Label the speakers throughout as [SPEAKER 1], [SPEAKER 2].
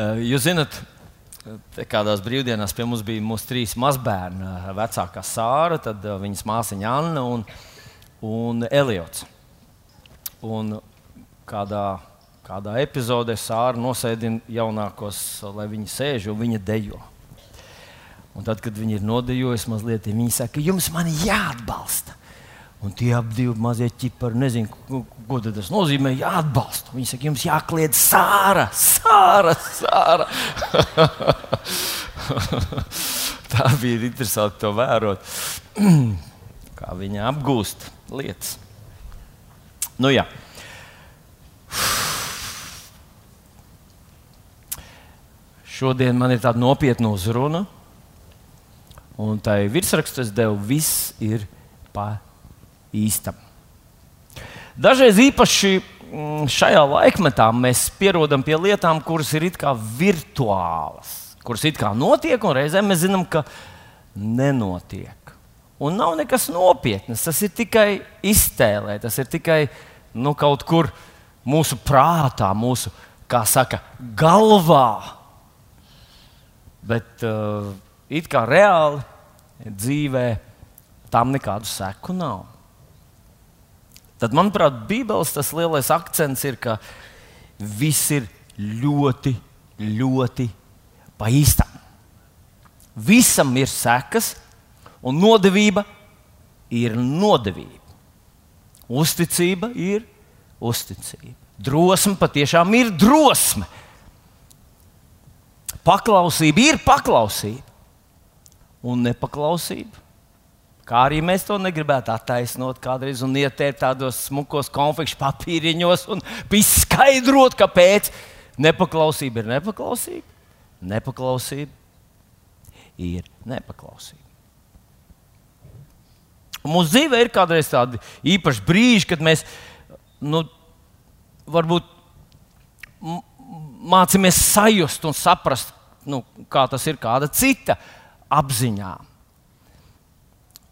[SPEAKER 1] Jūs zināt, kādās brīvdienās pie mums bija mūsu trīs mazbērni. Vecākā Sāra, tad viņas māsiņa Anna un, un Eliots. Un kādā, kādā epizodē Sāra nosēdina jaunākos, lai viņi sēž un viņa dejo. Un tad, kad viņi ir nodejojuši mazliet, viņi saka, jums man jāatbalsta. Un tie ap divi mazie ķipari nezinu, ko, ko tas nozīmē. Jāatbalsta. Viņi saka, jums jākliedz sāra, sāra, sāra. Tā bija interesanti to vērot, kā viņi apgūst lietas. Nu, jā. Šodien man ir tāda nopietna uzruna, un tai virsrakstā es devu, viss ir pa īstam. Dažreiz īpaši mm, šajā laikmetā mēs pierodam pie lietām, kuras ir it kā virtuālas, kuras it kā notiek, un reizēm mēs zinām, ka nenotiek. Un nav nekas nopietnas, tas ir tikai iztēlē, tas ir tikai nu, kaut kur mūsu prātā, mūsu, kā saka, galvā. Bet uh, it kā reāli dzīvē tam nekādu seku nav. Tad, manuprāt, Bībeles tas lielais akcents ir, ka viss ir ļoti, ļoti pa īstam. Visam ir sekas, un nodevība ir nodevība. Uzticība ir uzticība. Drosme patiešām ir drosme. Paklausība ir paklausība, un nepaklausība Kā arī mēs to negribētu attaisnot kādreiz un ieteikt tādos smukos konfekšu papīriņos un izskaidrot, kāpēc nepaklausība ir nepaklausība. Nepaklausība ir nepaklausība. Un mūsu dzīvē ir kādreiz tādi īpaši brīži, kad mēs nu, varbūt mācāmies sajust un saprast, nu, kā tas ir kāda cita apziņā.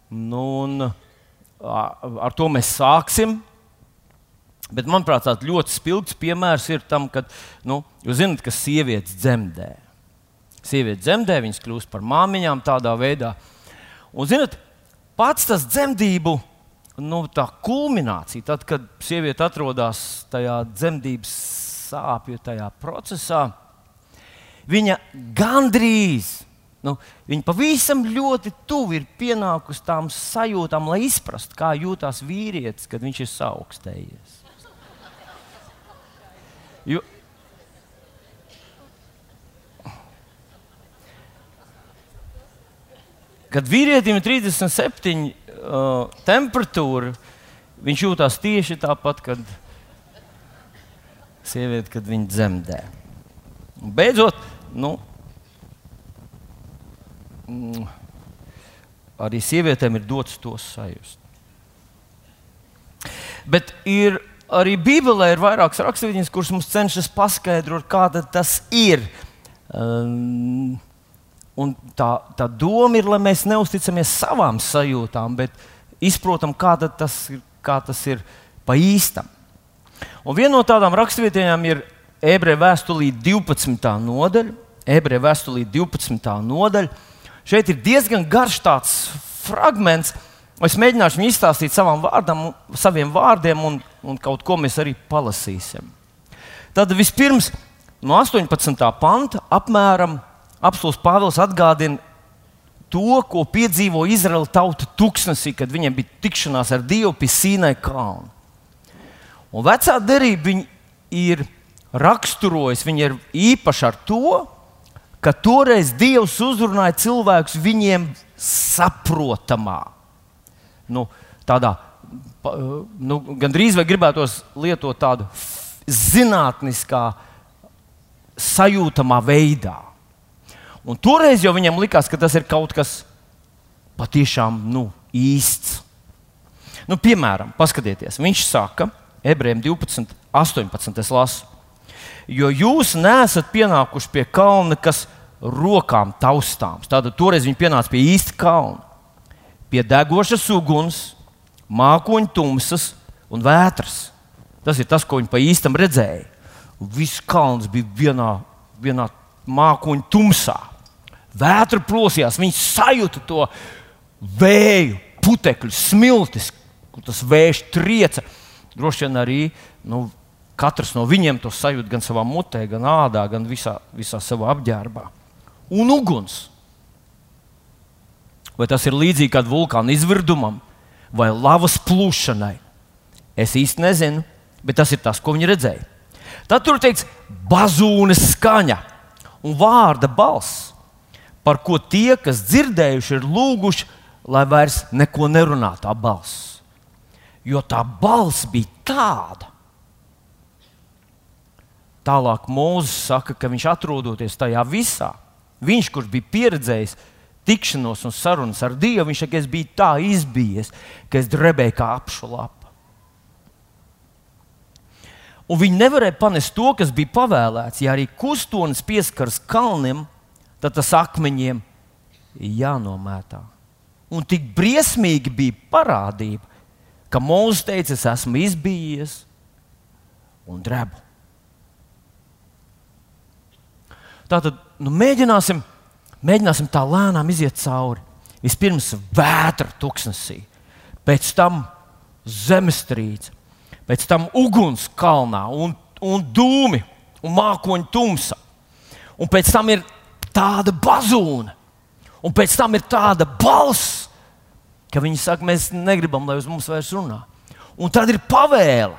[SPEAKER 1] Nu, un, ar to mēs sāksim. Bet, manuprāt, tāds ļoti spilgts piemērs ir tam, ka nu, jūs zināt, ka sievietes dzemdē. Sievietes dzemdē, viņas kļūst par māmiņām tādā veidā. Un, zināt, pats tas dzemdību nu, kulminācija, tad, kad sieviete atrodas tajā dzemdības sāpju tajā procesā, viņa gandrīz Nu, viņa pavisam ļoti tuvu ir pienākusi tām sajūtām, lai izprastu, kā jūtas vīrietis, kad viņš ir saaugstējies. Jo, kad vīrietim ir 37 uh, temperatūra, viņš jūtas tieši tāpat, kad sieviete, kad viņa dzemdē. Un beidzot, nu, mm, arī sievietēm ir dots to sajust. Bet ir arī Bībelē ir vairākas raksturvietnes, kuras mums cenšas paskaidrot, kāda tas ir. Um, tā, tā doma ir, lai mēs neusticamies savām sajūtām, bet izprotam, kāda tas ir, kā tas ir pa īstam. Un viena no tādām raksturvietām ir ebreju vēstulī 12. nodaļa. Ebreju vēstulī 12. nodaļa Šeit ir diezgan garš tāds fragments. Es mēģināšu viņu izstāstīt vārdam, saviem vārdiem, un, un kaut ko mēs arī palasīsim. Tad vispirms no 18. panta apmēram apelsīns Pāvils atgādina to, ko piedzīvo Izraēla tauta tūkstnesī, kad viņiem bija tikšanās ar Dievu pie Sīnai kalna. Un vecā derība ir raksturojusi, viņa ir īpaša ar to, ka toreiz Dievs uzrunāja cilvēkus viņiem saprotamā, nu, tādā nu, gandrīz vai gribētos lietot tādu zinātniskā, sajūtamā veidā. Un toreiz jau viņam likās, ka tas ir kaut kas patiešām nu, īsts. Nu, piemēram, paskatieties, viņš saka, ebrejiem 12, 18. lasu jo jūs nesat pienākuši pie kalna, kas rokām taustāms. Tātad toreiz viņi pienāca pie īsta kalna, pie degošas uguns, mākoņu tumsas un vētras. Tas ir tas, ko viņi pa īstam redzēja. Viss kalns bija vienā vienā mākoņu tumsā. Vētra plosījās, viņi sajūta to vēju, putekļu, smiltis, kur tas vējš trieca. Droši vien arī nu, katrs no viņiem to sajūt gan savā mutē, gan ādā, gan visā, visā savā apģērbā. Un uguns. Vai tas ir līdzīgi kādam vulkāna izvirdumam vai lavas plūšanai? Es īsti nezinu, bet tas ir tas, ko viņi redzēja. Tad tur teikts, bazūnes skaņa un vārda balss, par ko tie, kas dzirdējuši, ir lūguši, lai vairs neko nerunā tā balss. Jo tā balss bija tāda. Tālāk Mūzes saka, ka viņš atrodoties tajā visā, viņš, kurš bija pieredzējis tikšanos un sarunas ar Dievu, viņš saka, es biju tā izbijies, ka es drebēju kā apšu lapa. Un viņi nevarēja panest to, kas bija pavēlēts. Ja arī kustonis pieskaras kalniem, tad tas akmeņiem jānomētā. Un tik briesmīgi bija parādība, ka Mozus teica, es esmu izbijies un drebu. Tātad nu, mēģināsim, mēģināsim tā lēnām iziet cauri. Vispirms vētra tuksnesī, pēc tam zemestrīce, pēc tam uguns kalnā un, un dūmi un mākoņu tumsa. Un pēc tam ir tāda bazūna, un pēc tam ir tāda balss, ka viņi saka, mēs negribam, lai uz mums vairs runā. Un tad ir pavēle.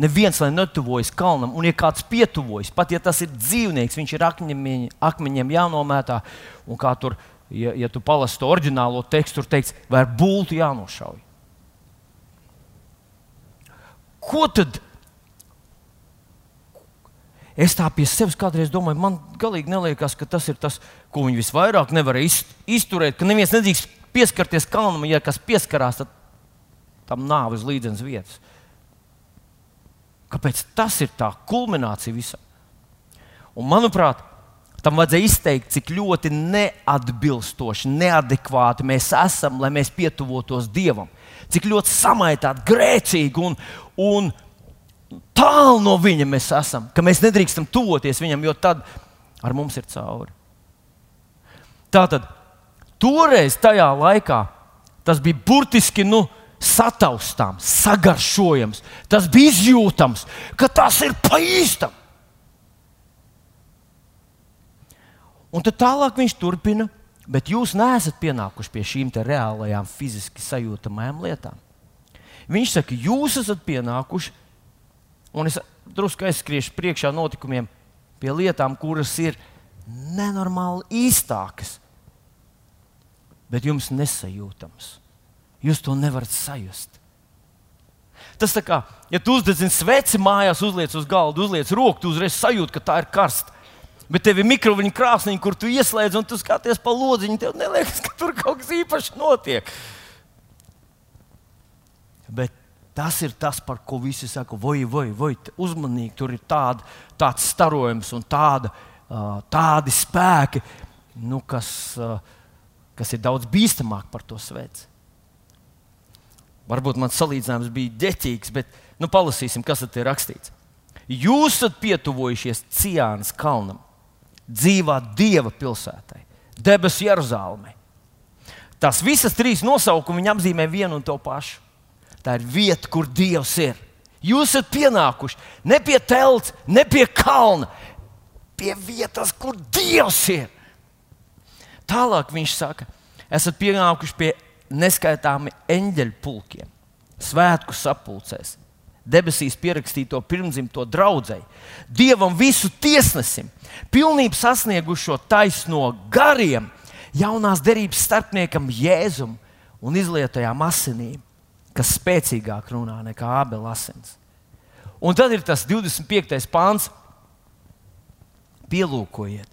[SPEAKER 1] Neviens lai netuvojas kalnam, un, ja kāds pietuvojas, pat ja tas ir dzīvnieks, viņš ir akmeņiem, akmeņiem jānomētā. Un kā tur, ja, ja tu palasu to oriģinālo tekstu, tur teikts, vai ar būtu jānošauj. Ko tad? Es tā pie sevis kādreiz domāju, man galīgi neliekas, ka tas ir tas, ko viņi visvairāk nevar izturēt. Ka neviens nedrīkst pieskarties kalnam, ja kas pieskarās, tad tam nāves līdzenas vietas. Kāpēc tas ir tā kulminācija visam? Un, manuprāt, tam vajadzēja izteikt, cik ļoti neatbilstoši, neadekvāti mēs esam, lai mēs pietuvotos Dievam. Cik ļoti samaitāti, grēcīgi un, un tālu no viņa mēs esam, ka mēs nedrīkstam tuvoties viņam, jo tad ar mums ir cauri. Tātad, toreiz, tajā laikā, tas bija burtiski nu, sataustāms, sagaršojams, tas bija izjūtams, ka tas ir pa īstam. Un tad tālāk viņš turpina, bet jūs neesat pienākuši pie šīm reālajām, fiziski sajūtamajām lietām. Viņš saka, jūs esat pienākuši, un es drusku aizskriešu priekšā notikumiem, pie lietām, kuras ir nenormāli īstākas, bet jums nesajūtamas. Jūs to nevarat sajust. Tas tā kā, ja tu uzdedzini sveci mājās, uzliec uz galda, uzliec roku, tu uzreiz sajūti, ka tā ir karsta. Bet tev ir mikroviņa krāsniņa, kur tu ieslēdz un tu skaties pa lodziņu. Tev neliekas, ka tur kaut kas īpašs notiek. Bet tas ir tas, par ko visi saka, vai, vai, vai uzmanīgi. Tur ir tāda, tāds starojums un tāda, tādi spēki, nu, kas, kas ir daudz bīstamāk par to sveci. Varbūt mans salīdzinājums bija ģeķīgs, bet nu, palasīsim, kas tur ir rakstīts. Jūs esat pietuvojušies Ciānas kalnam dzīvā Dieva pilsētai, debesu Jeruzalemē. Tās visas trīs nosaukumi apzīmē vienu un to pašu. Tā ir vieta, kur Dievs ir. Jūs esat pienākuši ne pie telts, ne pie kalna, pie vietas, kur Dievs ir. Tālāk viņš saka, esat pienākuši pie neskaitāmi eņģeļu pulkiem, svētku sapulcēs, debesīs pierakstīto pirmzimto draugai, Dievam visu tiesnesim, pilnībā sasniegušo taisno gariem, jaunās derības starpniekam Jēzum un izlietajām asinīm, kas spēcīgāk runā nekā abela asins. Un tad ir tas 25. pāns. Pielūkojiet,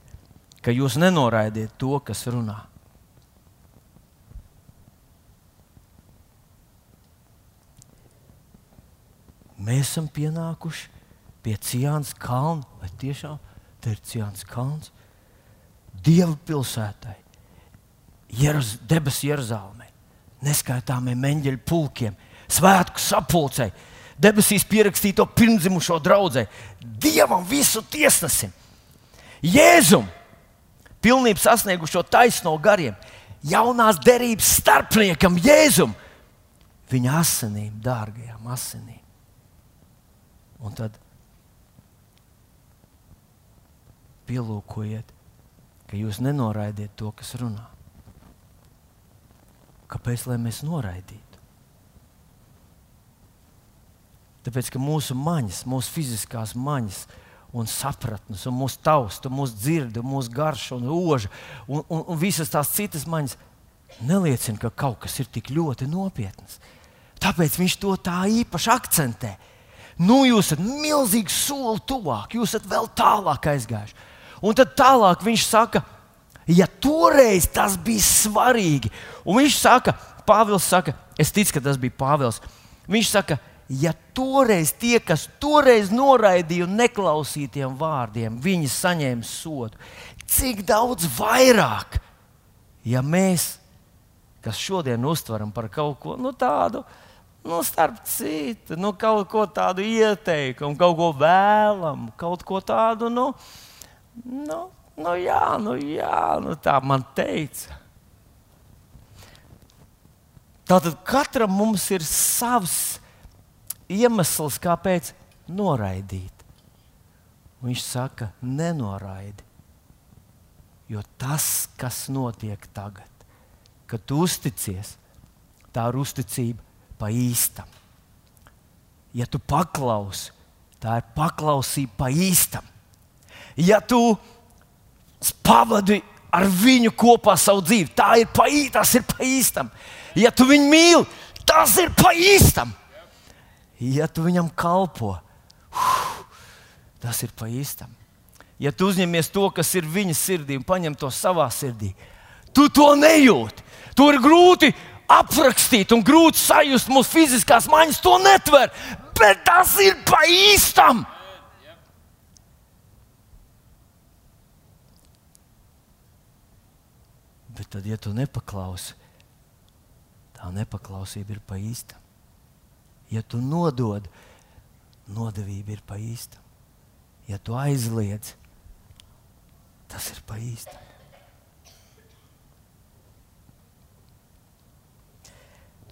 [SPEAKER 1] ka jūs nenoraidiet to, kas runā. Mēs esam pienākuši pie Ciānas kalna. Vai tiešām tā ir Ciānas kalns? Dieva pilsētai, Jeruz, debesu Jeruzalemē, neskaitāmiem eņģeļu pulkiem, svētku sapulcei, debesīs pierakstīto pirmzimušo draugu, Dievam visu tiesnesim. Jēzum, pilnībā sasniegušo taisno gariem, jaunās derības starpniekam, Jēzum, viņa asinīm, dārgajām asinīm. Un tad pielūkojiet, ka jūs nenoraidiet to, kas runā. Kāpēc mēs noraidītu? Tāpēc, ka mūsu maņas, mūsu fiziskās maņas, un sapratnes, un mūsu tausta, mūsu dzirde, mūsu garša un roža, un, un, un visas tās citas maņas neliecina, ka kaut kas ir tik ļoti nopietns. Tāpēc viņš to tā īpaši akcentē. Nu, jūs esat milzīgi soli tuvāk, jūs esat vēl tālāk aizgājuši. Un tad tālāk viņš saka, ja toreiz tas bija svarīgi, un viņš saka, Pāvils saka, es ticu, ka tas bija Pāvils. Viņš saka, ja toreiz tie, kas toreiz noraidīja un neklausīja tiem vārdiem, viņi saņēma sodu, cik daudz vairāk, ja mēs, kas šodien uztveram par kaut ko nu, tādu, nu, starp citu, nu, kaut ko tādu ieteikumu, kaut ko vēlamu, kaut ko tādu, nu, nu, nu jā, nu, jā, nu, tā man teica. Tātad katram mums ir savs iemesls, kāpēc noraidīt. Viņš saka, nenoraidi. Jo tas, kas notiek tagad, kad tu uzticies, tā ir uzticība pa īstam. Ja tu paklausi, tā ir paklausība pa īstam. Ja tu pavadi ar viņu kopā savu dzīvi, tā ir pa, tas ir pa īstam. Ja tu viņu mīli, tas ir pa īstam ja tu viņam kalpo, tas ir pa īstam. Ja tu uzņemies to, kas ir viņa sirdī, un paņem to savā sirdī, tu to nejūti. To ir grūti aprakstīt un grūti sajust. Mūsu fiziskās maņas to netver, bet tas ir pa īstam. Bet tad, ja tu nepaklausi, tā nepaklausība ir pa īstam ja tu nodod, nodevība ir pa īstam. Ja tu aizliedz, tas ir pa īstam.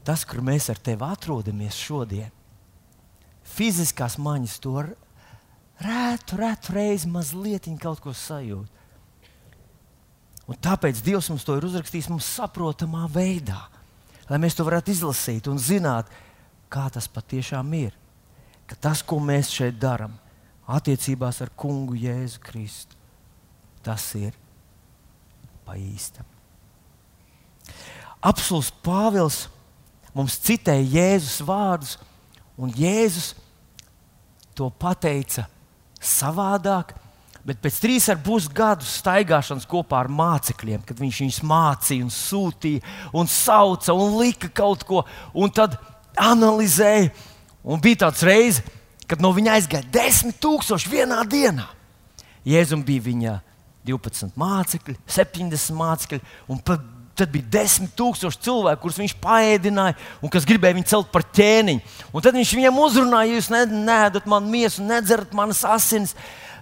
[SPEAKER 1] Tas, kur mēs ar tevi atrodamies šodien, fiziskās maņas to rētu, rētu reizi mazliet kaut ko sajūt. Un tāpēc Dievs mums to ir uzrakstījis mums saprotamā veidā, lai mēs to varētu izlasīt un zināt, kā tas patiešām ir. Ka tas, ko mēs šeit darām, attiecībās ar Kungu Jēzu Kristu, tas ir pa īstam. Apsolus Pāvils mums citēja Jēzus vārdus, un Jēzus to pateica savādāk. Bet pēc trīs ar pus gadu staigāšanas kopā ar mācekļiem, kad viņš viņus mācīja, un sūtīja, un sauca un lika kaut ko, un tad analizēja. Un bija tāds reizes, kad no viņa aizgāja desmit tūkstoši vienā dienā. Jēzum bija viņa 12 mācekļi, 70 mācekļi, un tad bija desmit tūkstoši cilvēku, kurus viņš paēdināja un kas gribēja viņu celt par ķēniņu. Un tad viņš viņiem uzrunāja, ja jūs neēdat manu miesu, nedzerat manas asinis.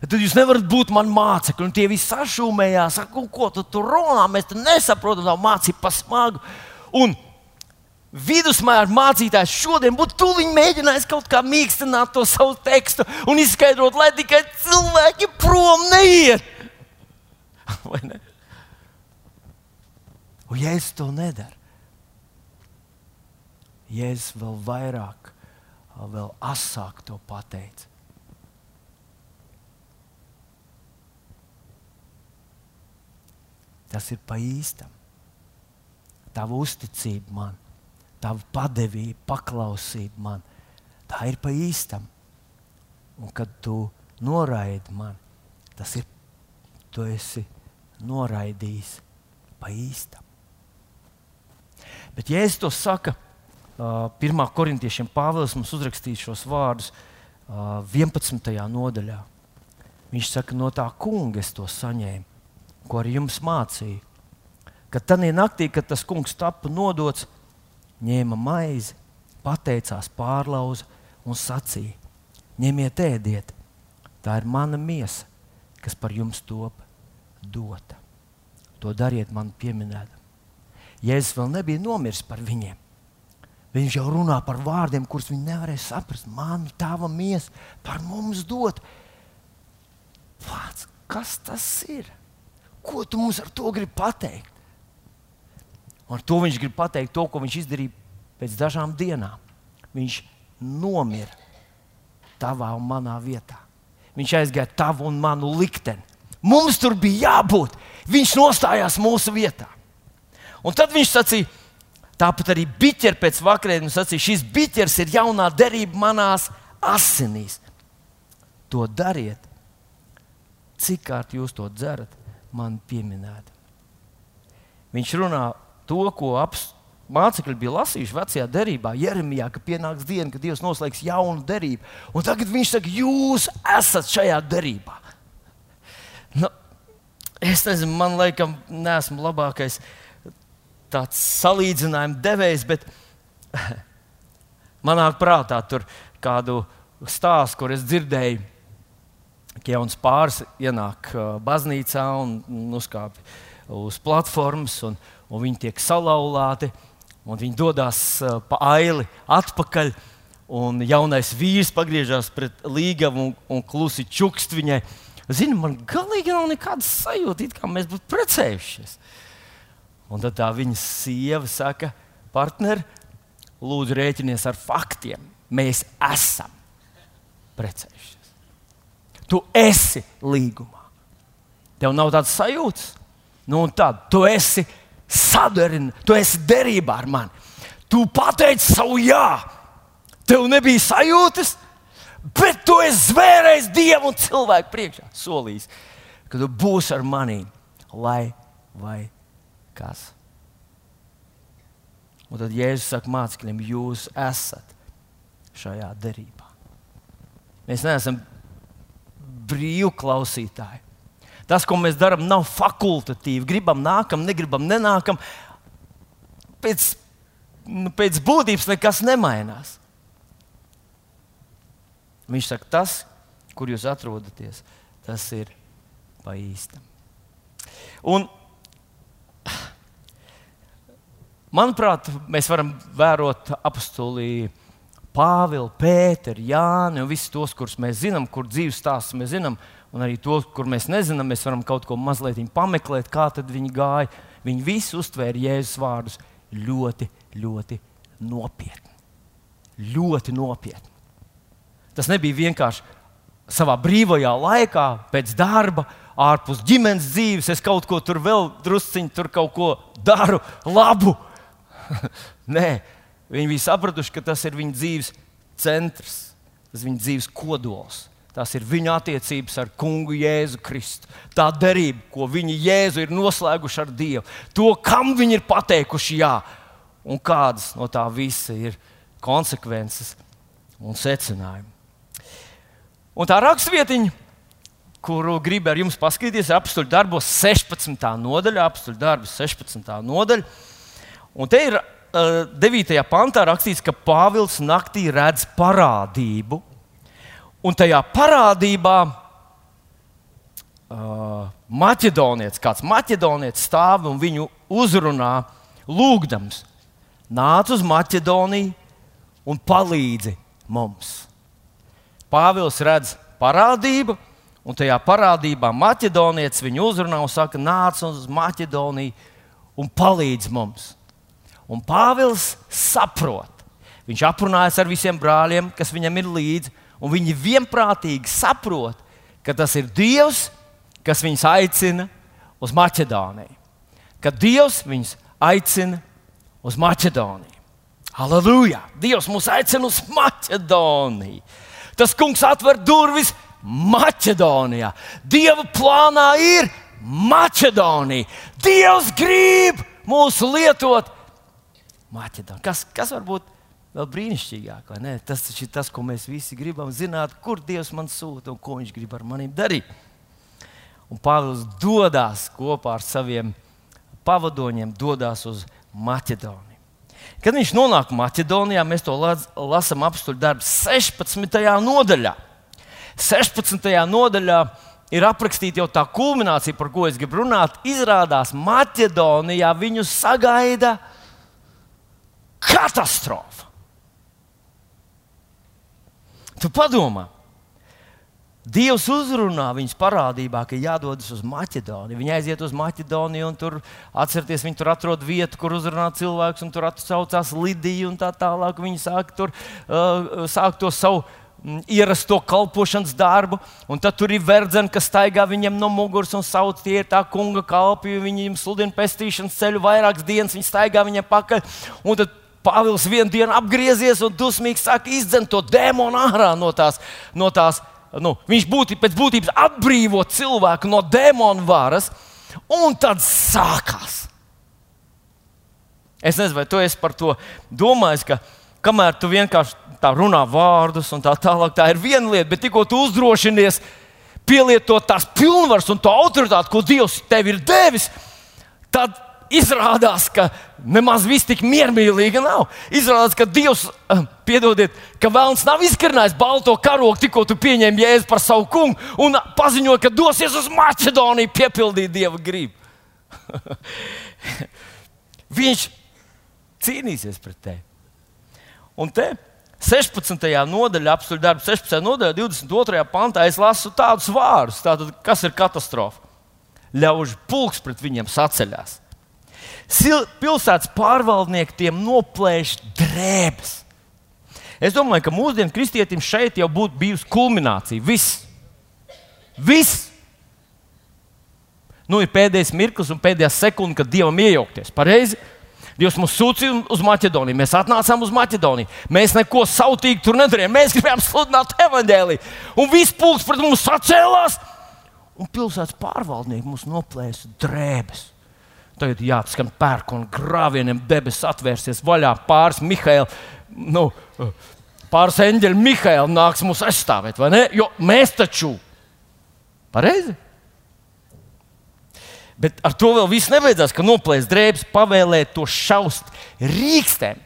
[SPEAKER 1] Tad jūs nevarat būt mani mācekļi. Un tie visi sašūmējās, saka, ko tu tur runā, mēs nesaprotam, tā mācība pa smagu. Un vidusmēra mācītājs šodien būtu tūlīt mēģinājis kaut kā mīkstināt to savu tekstu un izskaidrot, lai tikai cilvēki prom neiet. Vai ne? Un Jēzus to nedara. Jēzus vēl vairāk, vēl asāk to pateica. Tas ir pa īstam. Tava uzticība man tava padevība, paklausība man, tā ir pa īstam. Un kad tu noraidi man, tas ir, tu esi noraidījis pa īstam. Bet, es to saku, uh, 1. korintiešiem Pāvils mums uzrakstīs šos vārdus uh, 11. nodaļā. Viņš saka, no tā kunga es to saņēmu, ko arī jums mācīju. Kad tajā naktī, kad tas kungs tika nodots, ņēma maizi, pateicās, pārlauza un sacīja: Ņemiet, ēdiet, tā ir mana miesa, kas par jums top dota. To dariet man pieminēt. Jēzus vēl nebija nomiris par viņiem. Viņš jau runā par vārdiem, kurus viņi nevarēja saprast. Māmiņa, tava miesa par mums dot. Vārds, kas tas ir? Ko tu mums ar to gribi pateikt? Un ar to viņš grib pateikt to, ko viņš izdarīja pēc dažām dienām. Viņš nomira tavā un manā vietā. Viņš aizgāja tavu un manu likteni. Mums tur bija jābūt. Viņš nostājās mūsu vietā. Un tad viņš sacīja, tāpat arī biķeri pēc vakarēdienas sacīja, šis biķers ir jaunā derība manās asinīs. To dariet, cik kārt jūs to dzerat, man pieminēt. Viņš runā to, ko mācekļi bija lasījuši vecajā derībā, Jeremijā, ka pienāks diena, kad Dievs noslēgs jaunu derību. Un tagad viņš saka, jūs esat šajā derībā. Nu, es nezinu, man liekas, neesmu labākais tāds salīdzinājuma devējs, bet manā prātā tur kādu stāstu, kur es dzirdēju ka jauns pāris ienāk uh, baznīcā un uzkāpj uz platformas, un, un viņi tiek salauzti. Viņi dodas uh, pa aili atpakaļ, un jaunais vīrs pagriežas pret līgavu un, un klusi čukst viņai. Zini, man galīgi nav nekādas sajūta, kā mēs būtu precējušies. Un tad tā viņa sieva saka, partneri, lūdzu, rēķinies ar faktiem. Mēs esam precējušies. Tu esi līgumā. Tev nav tāds sajūts, nu, tad tu esi sadarināts, tu esi derībā ar mani. Tu pateici savu jā, tev nebija sajūtas, bet tu esi zvērējis Dievu un cilvēku priekšā. Solījis, ka tu būsi ar mani, lai vai kas. Un tad Jēzus saka mācekļiem, jūs esat šajā derībā. Mēs neesam brīvklausītāji. Tas, ko mēs darām, nav fakultatīvi. Gribam, nākam, negribam, nenākam. Pēc, nu, pēc būtības nekas nemainās. Viņš saka, tas, kur jūs atrodaties, tas ir pa īstam. Un, manuprāt, mēs varam vērot apstulī Pāvilu, Pēteru, Jāni un visus tos, kurus mēs zinām, kur dzīves stāstus mēs zinām, un arī tos, kur mēs nezinām, mēs varam kaut ko mazliet pameklēt, kā viņi gāja. Viņi visi uztvēra Jēzus vārdus ļoti, ļoti nopietni. Ļoti nopietni. Tas nebija vienkārši savā brīvajā laikā, pēc darba, ārpus ģimenes dzīves. Es kaut ko tur vēl drusciņā, tur kaut ko daru labu. Nē, Viņi bija sapratuši, ka tas ir viņu dzīves centrs, tas ir viņu dzīves kodols. Tas ir viņa attiecības ar kungu Jēzu Kristu. Tā derība, ko viņi Jēzu ir noslēguši ar Dievu. To, kam viņi ir pateikuši jā, un kādas no tā visa ir konsekvences un secinājumi. Un tā raksturvietiņa, kuru gribu ar jums paskatīties, apstuļu darbos 16. nodaļa, apstuļu darbos 16. nodaļa. Un te ir 9. Eh, pantā rakstīts, ka Pāvils naktī redz parādību, un tajā parādībā uh, maķedonietis, kāds maķedonietis stāv un viņu uzrunā, lūgdams, nāc uz Maķedoniju un palīdzi mums. Pāvils redz parādību, un tajā parādībā maķedonietis viņu uzrunā un saka, nāc uz Maķedoniju un palīdzi mums. Un Pāvils saprot. Viņš aprunājas ar visiem brāļiem, kas viņam ir līdzi, un viņi vienprātīgi saprot, ka tas ir Dievs, kas viņus aicina uz Maķedoniju. Ka Dievs viņus aicina uz Maķedoniju. Halleluja! Dievs mūs aicina uz Maķedoniju. Tas kungs atver durvis Maķedonijā. Dieva plānā ir Maķedonija. Dievs grib mūs lietot Maķedonija. Kas, kas var būt vēl brīnišķīgāk? Tas ir tas, ko mēs visi gribam zināt, kur Dievs man sūta un ko Viņš grib ar maniem darīt. Un Pāvils dodas kopā ar saviem pavadoņiem, dodas uz Maķedoniju. Kad viņš nonāk Maķedonijā, mēs to lasām apstuļu darbu 16. nodaļā. 16. nodaļā ir aprakstīta jau tā kulminācija, par ko es gribu runāt. Izrādās, Maķedonijā viņu sagaida katastrofa. Tu padomā, Dievs uzrunā viņus parādībā, ka jādodas uz Maķedoniju. Viņi aiziet uz Maķedoniju, un tur atcerieties, viņi tur atrod vietu, kur uzrunā cilvēks, un tur atsaucās Lidija un tā tālāk. Viņi sāk, tur, uh, sāk to savu ierasto kalpošanas darbu, un tad tur ir verdzene, kas staigā viņam no muguras un sauc, tie ir tā kunga kalpi, viņiem sludina pestīšanas ceļu vairākas dienas, viņi staigā viņam pakaļ. Pāvils vienu dienu apgriezies un dusmīgi sāk izdzert to dēmonu ārā no tās. No tās nu, viņš būtu pēc būtības atbrīvo cilvēku no demonu varas, un tad sākās. Es nezinu, vai tu esi par to domājis, ka kamēr tu vienkārši tā runā vārdus un tā tālāk, tā ir viena lieta, bet tikko tu uzdrošinies pielietot tās pilnvaras un to autoritāti, ko Dievs tev ir devis, tad izrādās, ka nemaz viss tik miermīlīgi nav. Izrādās, ka Dievs, eh, piedodiet, ka Vēlns nav izkarnājis balto karogu, tikko tu pieņēmi jēzu par savu kungu un paziņoji, ka dosies uz Maķedoniju piepildīt Dieva gribu. Viņš cīnīsies pret tevi. Un te 16. nodaļā, apstuļu darbu 16. nodaļā, 22. pantā es lasu tādus vārdus, tātad, kas ir katastrofa. Ļaužu pulks pret viņiem saceļās pilsētas pārvaldnieki tiem noplēš drēbes. Es domāju, ka mūsdienu kristietim šeit jau būtu bijusi kulminācija. Viss. Viss. Nu, ir pēdējais mirklis un pēdējā sekunde, kad dievam iejaukties. Pareizi? Dievs mūs sūtīja uz Maķedoniju. Mēs atnācām uz Maķedoniju. Mēs neko sautīgi tur nedarījām. Mēs gribējām sludināt evaņģēlīju. Un viss pulks pret mums sacēlās. Un pilsētas pārvaldnieki mums noplēsa drēbes. Tagad jāatskan pērkona grāvieniem, debesis atvērsies vaļā pāris Mihaila. Nu, Pāris eņģeļi Mihaila nāks mums aizstāvēt, vai ne? Jo mēs taču pareizi. Bet ar to vēl viss nebeidzās, ka noplēs drēbes, pavēlēt to šaust rīkstēm.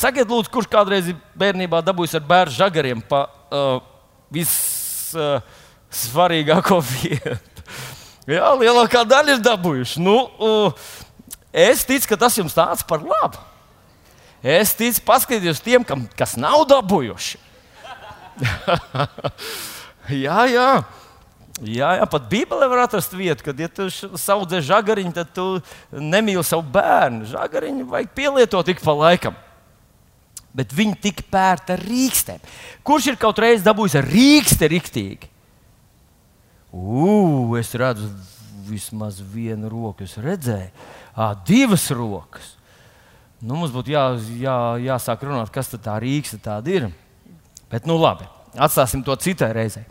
[SPEAKER 1] Sakiet, lūdzu, kurš kādreiz bērnībā dabūjis ar bērnu žagariem pa uh, vissvarīgāko uh, vietu? Jā, lielākā daļa ir dabūjuši. Nu, uh, es ticu, ka tas jums nāca par labu. Es ticu, paskatieties tiem, kam, kas nav dabūjuši. jā, jā. Jā, jā, pat Bībelē var atrast vietu, kad, ja tu saudzē žagariņu, tad tu nemīli savu bērnu. Žagariņu vajag pielietot ik pa laikam. Bet viņi tika pērta ar rīkstēm. Kurš ir kaut reiz dabūjis rīksti riktīgi? Ugh, es redzu vismaz vienu roku. Es redzēju, à, divas rokas. Nu, mums būtu jā, jā, jāsāk runāt, kas tā rīks tāda ir. Bet, nu, labi, atstāsim to citai reizei.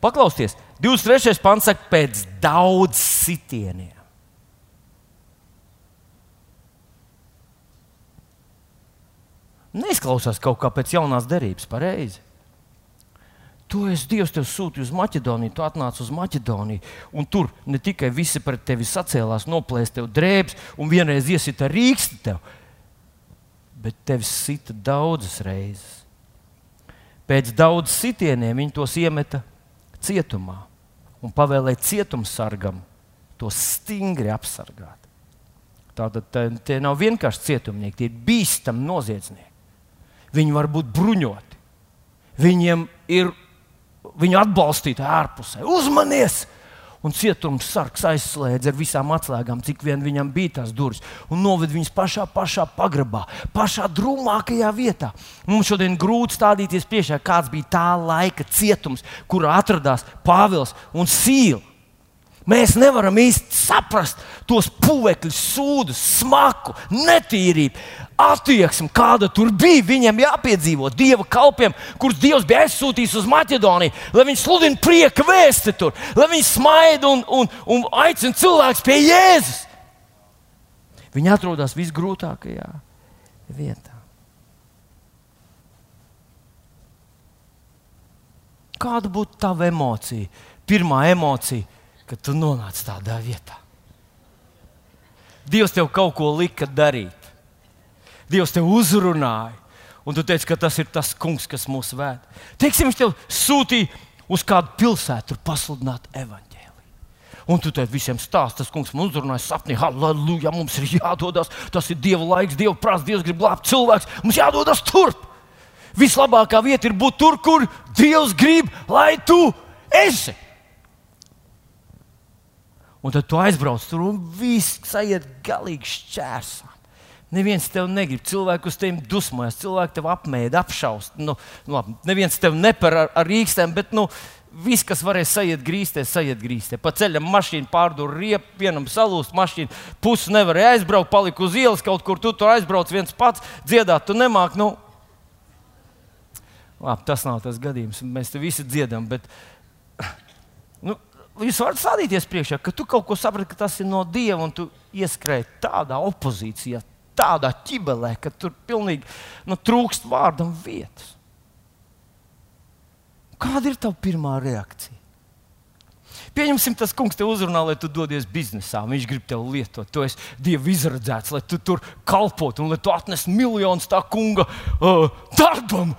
[SPEAKER 1] Paklausieties, 23. pants saka, pēc daudz sitieniem. Neizklausās kaut kā pēc jaunās derības, pareizi. Tu esi Dievs, tev sūtīja uz Maķedoniju, tu atnāc uz Maķedoniju, un tur ne tikai visi pret tevi sacēlās, noplēs tev drēbes, un vienreiz iesita rīksti tev, bet tevi sita daudzas reizes. Pēc daudziem sitieniem viņi tos iemeta cietumā un pavēlēja cietumsargam to stingri apsargāt. Tātad tie nav vienkārši cietumnieki, tie ir bīstami noziedznieki. Viņi var būt bruņoti. Viņiem ir viņu atbalstīt ārpusē. Uzmanies! Un cietums sargs aizslēdz ar visām atslēgām, cik vien viņam bija tās durvis, un noved viņus pašā, pašā pagrabā, pašā drūmākajā vietā. Mums šodien grūti stādīties priekšā, kāds bija tā laika cietums, kurā atradās Pāvils un Sīla. Mēs nevaram īsti saprast tos pūvekļus, sūdus, smaku, netīrību, attieksmi, kāda tur bija. Viņam jāpiedzīvo dieva kalpiem, kurus Dievs bija aizsūtījis uz Maķedoniju, lai viņi sludina prieka vēsti tur, lai viņi smaida un, un, un aicina cilvēkus pie Jēzus. Viņi atrodas visgrūtākajā vietā. Kāda būtu tava emocija? Pirmā emocija ka tu nonāc tādā vietā. Dievs tev kaut ko lika darīt. Dievs tev uzrunāja, un tu teici, ka tas ir tas kungs, kas mūs vēd. Teiksim, viņš tev sūtīja uz kādu pilsētu, tur pasludināt evaņģēliju. Un tu te visiem stāsti, tas kungs mums uzrunāja sapnī, halleluja, mums ir jādodas. Tas ir Dieva laiks, Dieva prāts, Dievs grib glābt cilvēks. Mums jādodas turp. Vislabākā vieta ir būt tur, kur Dievs grib, lai tu esi. Un tad tu aizbrauc tur un viss aiziet galīgi šķērsā. Neviens tev negrib, cilvēku uz tevi dusmojas, cilvēku tev apmēda, apšaust. Nu, nu, labi, neviens tev neper ar, ar rīkstēm, bet nu, viss, kas varēja sajiet grīstē, sajiet grīstē. Pa ceļam mašīna pārdūra riepu, vienam salūst mašīna, pusi nevarēja aizbraukt, palika uz ielas kaut kur, tu tur aizbrauc viens pats, dziedāt, tu nemāki. Nu, labi, tas nav tas gadījums, mēs te visi dziedam, bet nu, jūs varat stādīties priekšā, ka tu kaut ko saprati, ka tas ir no Dieva, un tu ieskrēji tādā opozīcijā, tādā ķibelē, ka tur pilnīgi nu, trūkst vārdam vietas. Kāda ir tava pirmā reakcija? Pieņemsim, tas kungs te uzrunā, lai tu dodies biznesā. Viņš grib tevi lietot. Tu esi Dieva izredzēts, lai tu tur kalpotu un lai tu atnestu miljonus tā kunga uh, darbam.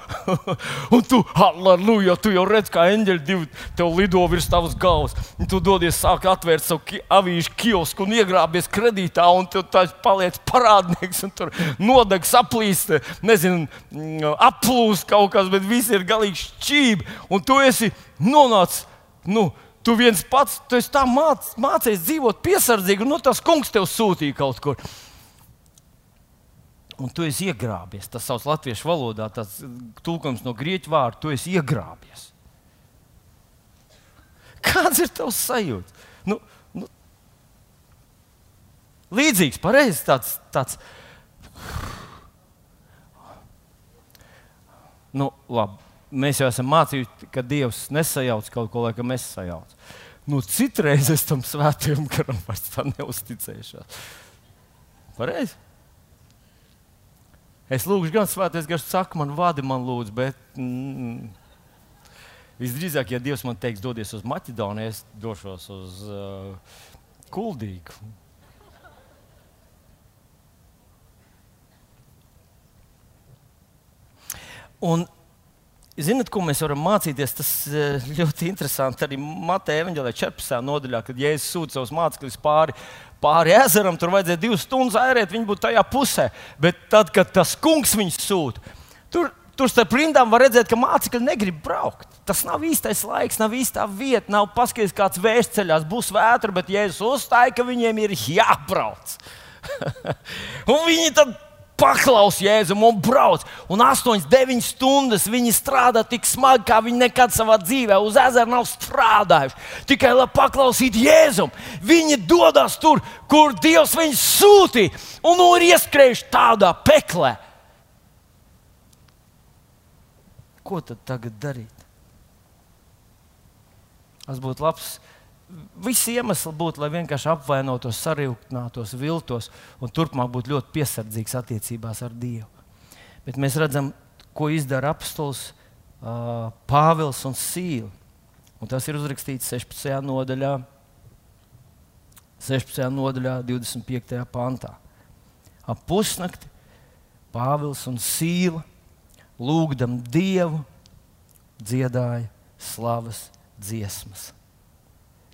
[SPEAKER 1] un tu, halleluja, tu jau redz, kā eņģeļi divi tev lido virs tavas galvas. Un tu dodies, sāk atvērt savu ki avīžu kiosku un iegrābies kredītā, un tu paliec parādnieks, un tur nodeg, saplīst, nezinu, mm, aplūst kaut kas, bet viss ir galīgi šķīvi. Un tu esi nonācis. Nu, Tu viens pats, tu tā māc, mācies dzīvot piesardzīgi, un nu, tas kungs tev sūtīja kaut kur. Un tu esi iegrābies. Tas savs latviešu valodā, tas tulkojums no grieķu vārda, tu esi iegrābies. Kāds ir tavs sajūta? Nu, nu, līdzīgs, pareizs tāds. tāds nu, labi mēs jau esam mācījušies, ka Dievs nesajauc kaut ko, lai mēs sajaucam. Nu, citreiz es tam svētajam garam vairs tā neusticēšos. Pareizi? Es lūgšu, gan svētais gars saka, man vadi, man lūdzu, bet mm, visdrīzāk, ja Dievs man teiks, dodies uz Maķedoniju, es došos uz uh, Kuldīgu. Un Ziniet, ko mēs varam mācīties? Tas eh, ļoti interesanti arī Mateja Evanģelē 14. nodaļā, kad Jēzus sūta savus mācekļus pāri, pāri ezeram. Tur vajadzēja divas stundas airēt, viņi būtu tajā pusē. Bet tad, kad tas kungs viņus sūta, tur, tur starp rindām var redzēt, ka mācekļi negrib braukt. Tas nav īstais laiks, nav īstā vieta, nav paskaidrs, kāds vējš ceļās, būs vētra, bet Jēzus uzstāja, ka viņiem ir jābrauc. Un viņi tad paklaus Jēzum un brauc. Un 8, 9 stundas viņi strādā tik smagi, kā viņi nekad savā dzīvē uz ezera nav strādājuši. Tikai lai paklausītu Jēzum. Viņi dodas tur, kur Dievs viņus sūtīja, un nu ir ieskrējuši tādā peklē. Ko tad tagad darīt? Tas būtu labs visi iemesli būtu, lai vienkārši apvainotos, sarūktinātos, viltos un turpmāk būtu ļoti piesardzīgs attiecībās ar Dievu. Bet mēs redzam, ko izdara apstults uh, Pāvils un Sīla. Un tas ir uzrakstīts 16. nodaļā, 16. nodaļā 25. pantā. Ap pusnakti Pāvils un Sīla lūgdam Dievu dziedāja slavas dziesmas.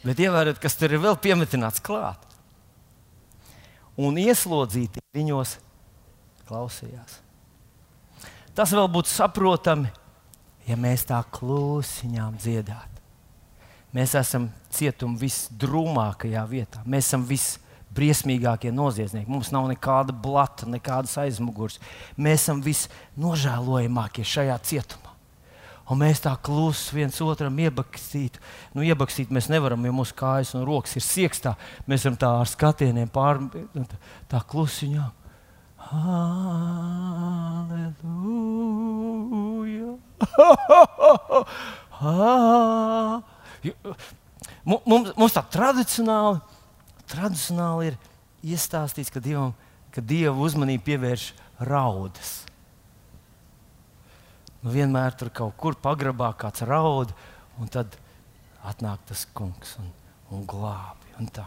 [SPEAKER 1] Bet ievērojiet, kas tur ir vēl piemetināts klāt. Un ieslodzīti viņos klausījās. Tas vēl būtu saprotami, ja mēs tā klusiņām dziedātu. Mēs esam cietuma visdrūmākajā vietā. Mēs esam visbriesmīgākie noziedznieki. Mums nav nekāda blata, nekādas aizmugures. Mēs esam visnožēlojamākie šajā cietumā. Un mēs tā klusi viens otram iebakstītu. Nu, iebakstīt mēs nevaram, jo mūsu kājas un rokas ir siekstā. Mēs varam tā ar skatieniem pār, tā, tā klusiņā. Halleluja! mums, mums tā tradicionāli, tradicionāli ir iestāstīts, ka Dievam, ka Dieva uzmanību pievērš raudas. Nu, vienmēr tur kaut kur pagrabā kāds raud, un tad atnāk tas kungs un, un glābi. Un tā.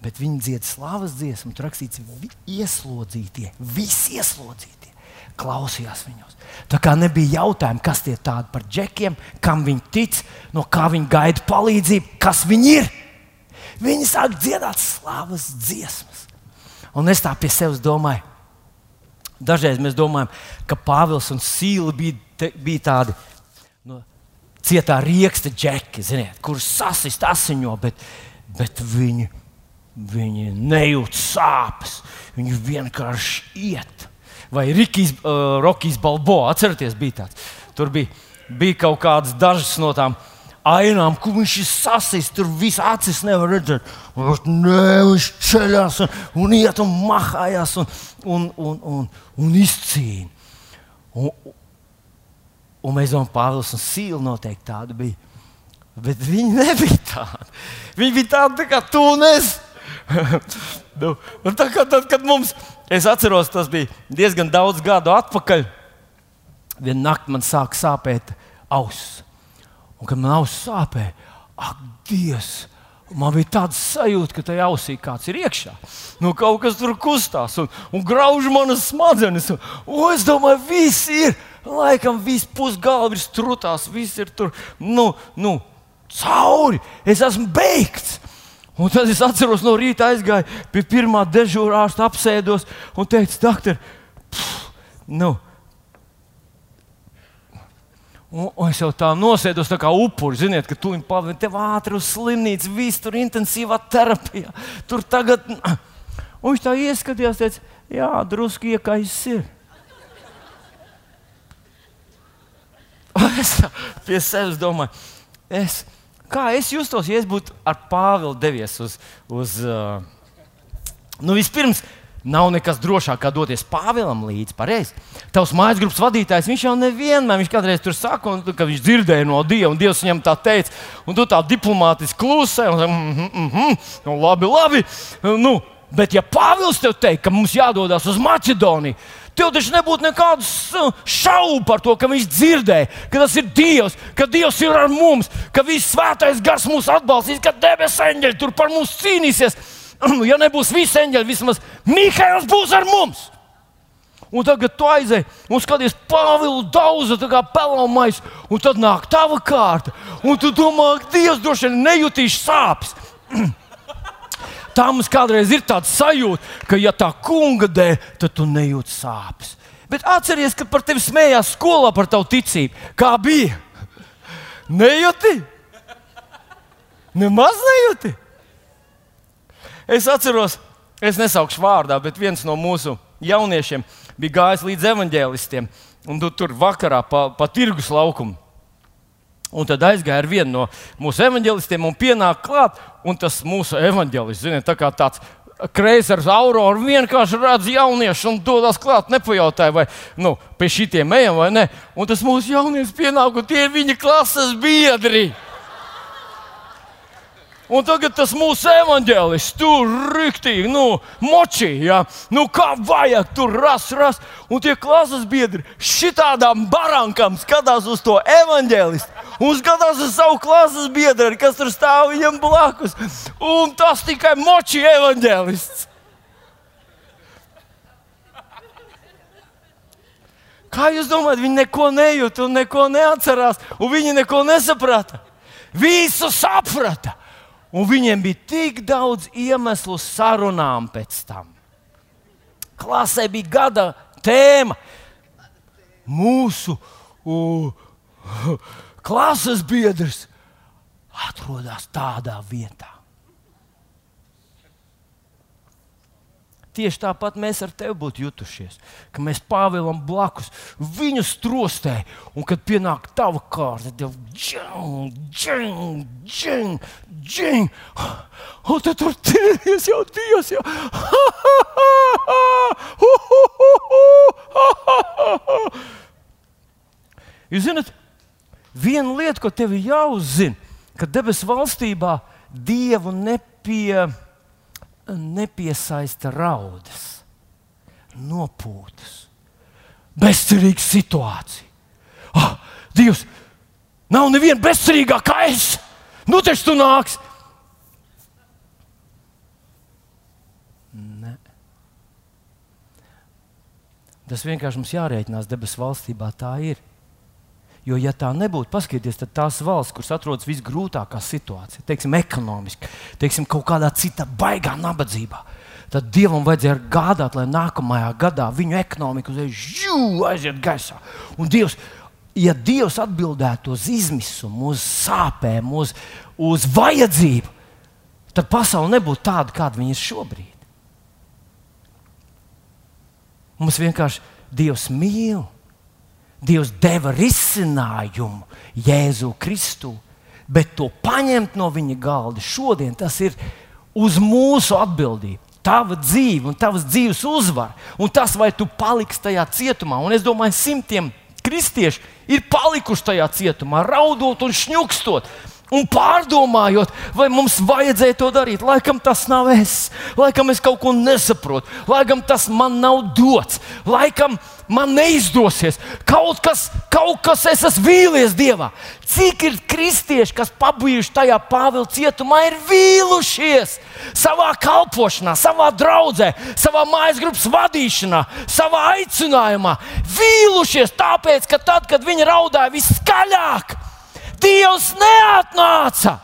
[SPEAKER 1] Bet viņi dzied slavas dziesmu, tur rakstīts, ieslodzītie, visi ieslodzītie. klausījās viņos. Tā kā nebija jautājumu, kas tie tādi par džekiem, kam viņi tic, no kā viņi gaida palīdzību, kas viņi ir. Viņi sāk dziedāt slavas dziesmas. Un es tā pie sevis domāju, dažreiz mēs domājam, ka Pāvils un Sīla bija, te, bija tādi no, cietā rieksta džeki, ziniet, kurus sasist asiņo, bet, bet viņi, viņi nejūt sāpes. Viņi vienkārši iet. Vai Rikijs, uh, Rokijs Balbo, atcerieties, bija tāds. Tur bija, bija kaut kādas dažas no tām ainām, kur viņš ir sasprāstis. Tur viss acis nevar redzēt. Ne, viņš ceļās un, un iet un mahājās un, un, un, un, un izcīna. Un, un mēs domājam, Pāvils un Sīla noteikti tādi bija. Bet viņi nebija tādi. Viņi bija tādi tā kā tu un es. nu, un tā kā tad, kad mums, es atceros, tas bija diezgan daudz gadu atpakaļ. Vienu nakti man sāka sāpēt auss. Un kad man auss sāpēja, ak, Dievs! Man bija tāds sajūta, ka tajā ausī kāds ir iekšā. Nu, kaut kas tur kustās un, un grauž manas smadzenes. Un, un es domāju, viss ir. Laikam viss pusgalva ir strutās, viss ir tur nu, nu, cauri. Es esmu beigts. Un tad es atceros, no rīta aizgāju pie pirmā dežūra ārsta, apsēdos un teicu, doktor, pff, nu, Un, un es jau tā nosēdos tā kā upuris, ziniet, ka tu viņu pavadi, tev ātri uz slimnīcu, viss tur intensīvā terapijā. Tur tagad, un viņš tā ieskatījās, teica, jā, drusku iekais ir. Un es pie sevis domāju, es, kā es justos, ja es būtu ar Pāvilu devies uz, uz uh, nu, vispirms Nav nekas drošāk, kā doties Pāvēlam līdzi. Pareizi. Tavs mājas grupas vadītājs, viņš jau nevienmēr, viņš kādreiz tur saka, un, ka viņš dzirdēja no Dieva, un Dievs viņam tā teica, un tu tā diplomātiski klusē, un mm mm -hmm, nu, labi, labi. Nu, bet ja Pāvils tev teikt, ka mums jādodas uz Maķedoniju, Tev taču nebūtu nekādas šaubu par to, ka viņš dzirdēja, ka tas ir Dievs, ka Dievs ir ar mums, ka viss svētais gars mūs atbalstīs, ka debesu eņģeļi tur par mums cīnīsies. ja nebūs visi eņģeļi, vismaz Mikls būs ar mums. Un tagad tu aizej un skaties, Pāvils daudz, kā pelnāmais, un tad nāk tava kārta. Un tu domā, ka Dievs droši vien nejutīs sāpes. tā mums kādreiz ir tāds sajūta, ka, ja tā kunga dēļ, tad tu nejūti sāpes. Bet atceries, ka par tevi smējās skolā par tavu ticību. Kā bija? Nejūti? Nemaz nejūti. Es atceros, es nesaukšu vārdā, bet viens no mūsu jauniešiem bija gājis līdz evaņģēlistiem, un tu tur vakarā pa, pa tirgus laukumu. Un tad aizgāja ar vienu no mūsu evaņģēlistiem un pienāca klāt, un tas mūsu evaņģēlists, ziniet, tā kā tāds kreisers auroru vienkārši redz jauniešu un dodas klāt, nepajautāja, vai nu, pie šitiem ejam vai nē. Un tas mūsu jaunietis pienāk, un tie ir viņa klases biedri. Un tagad tas mūsu evanģēlis tur rīktīgi, nu, močī, ja? nu, kā vajag, tur ras, ras. Un tie klases biedri šitādām barankām skatās uz to evanģēlistu un skatās uz savu klases biedru, kas tur stāv viņam blakus. Un tas tikai močī evanģēlists. Kā jūs domājat, viņi neko nejūt un neko neatcerās, un viņi neko nesaprata? Visu saprata! Un viņiem bija tik daudz iemeslu sarunām pēc tam. Klasē bija gada tēma. Mūsu uh, klases biedrs atrodas tādā vietā. Tieši tāpat mēs ar tevi būtu jutušies, ka mēs Pāvēlam blakus viņu strostē, un kad pienāk tava kārta, tad džing, džing, džing, džing. Un tad tur tīries jau Dievs. Jau. Jūs zināt, viena lieta, ko tev jāuzzina, ka debesu valstībā Dievu nepieņem nepiesaista raudas, nopūtas, bezcerīga situācija. Oh, Dievs, nav neviena bezcerīgāka kā es! Nu, taču tu nāks! Tas vienkārši mums jārēķinās debesu valstībā. Tā ir. Jo, ja tā nebūtu, paskatieties, tad tās valsts, kuras atrodas visgrūtākā situācijā, teiksim, ekonomiski, teiksim, kaut kādā citā baigā nabadzībā, tad Dievam vajadzēja gādāt, lai nākamajā gadā viņu ekonomika uzreiz aiziet gaisā. Un Dievs, ja Dievs atbildētu uz izmisumu, uz sāpēm, uz, uz vajadzību, tad pasaule nebūtu tāda, kāda viņa ir šobrīd. Mums vienkārši Dievs mīl. Dievs deva risinājumu Jēzu Kristu, bet to paņemt no viņa galda šodien tas ir uz mūsu atbildību. Tava dzīve un tavas dzīves uzvara, un tas, vai tu paliksi tajā cietumā, un es domāju, simtiem kristiešu ir palikuši tajā cietumā, raudot un šņukstot un pārdomājot, vai mums vajadzēja to darīt. Laikam tas nav es, laikam es kaut ko nesaprotu, laikam tas man nav dots, laikam man neizdosies. Kaut kas, kaut kas es esmu vīlies Dievā. Cik ir kristieši, kas pabijuši tajā Pāvila cietumā, ir vīlušies savā kalpošanā, savā draudzē, savā mājas grupas vadīšanā, savā aicinājumā. Vīlušies tāpēc, ka tad, kad viņi raudāja viskaļāk, Dievs neatnāca.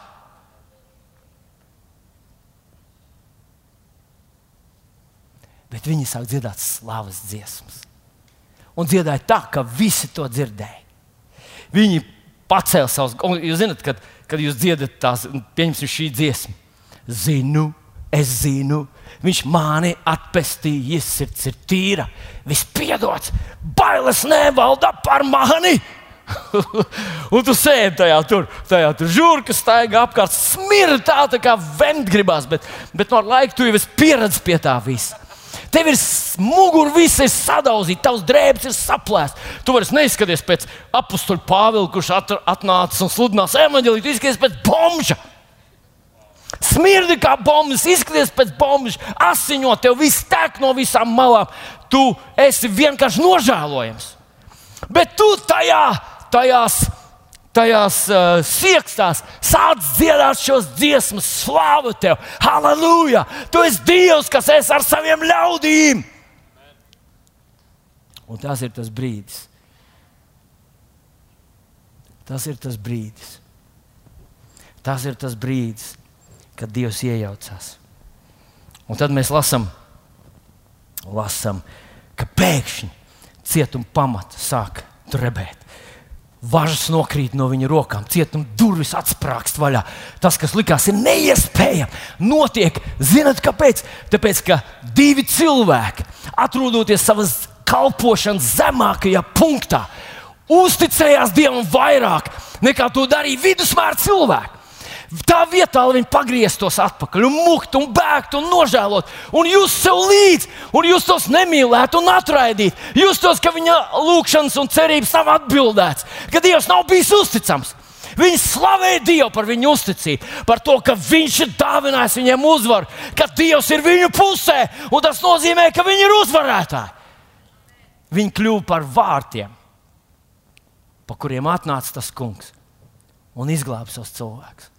[SPEAKER 1] Bet viņi sāk dziedāt slavas dziesmas. Un dziedāja tā, ka visi to dzirdēja. Viņi pacēla savus, un jūs zināt, kad, kad jūs dziedat tās, pieņemsim šī dziesma. Zinu, es zinu, viņš mani atpestīja, sirds ir tīra, viss piedots, bailes nevalda par mani. un tu sēdi tajā tur, tajā tur žurka staigā apkārt, smirda tā, tā kā vent gribās, bet, bet no laika tu jau esi pieredzējis pie tā visa. Tev ir mugura, viss ir sadauzīta, tavs drēbes ir saplēsts. Tu vairs neizskaties pēc apakstuļa Pāvila, kurš atnācis un sludinās evanģēliju, tu izskaties pēc bombža. Smirdi kā bombas, izskaties pēc bombas, asiņo, tev viss tek no visām malām. Tu esi vienkārši nožēlojams. Bet tu tajā tajās, tajās uh, siekstās sāc dziedāt šos dziesmas, slavu tev, halleluja! Tu esi Dievs, kas es ar saviem ļaudīm! Un tas ir tas brīdis. Tas ir tas brīdis. Tas ir tas brīdis, kad Dievs iejaucās. Un tad mēs lasām, lasam, ka pēkšņi cietuma pamata sāk drebēt. Važas nokrīt no viņa rokām, cietuma durvis atsprāgst vaļā. Tas, kas likās neiespējami, notiek. Zinat, kāpēc? Tāpēc, ka divi cilvēki, atrodoties savas kalpošanas zemākajā punktā, uzticējās Dievam vairāk nekā to darīja vidusmēra cilvēki. Tā vietā, lai viņi pagrieztos atpakaļ, un mukt, un bēgt, un nožēlot, un jūs sev līdzi, un jūs tos nemīlētu un atraidīt. Jūs tos, ka viņa lūgšanas un cerības nav atbildēts, ka Dievs nav bijis uzticams. Viņi slavēja Dievu par viņu uzticību, par to, ka Viņš ir dāvinājis viņiem uzvaru, ka Dievs ir viņu pusē, un tas nozīmē, ka viņi ir uzvarētāji. Viņi kļuva par vārtiem, pa kuriem atnāca tas kungs un izglāba savus cilvēkus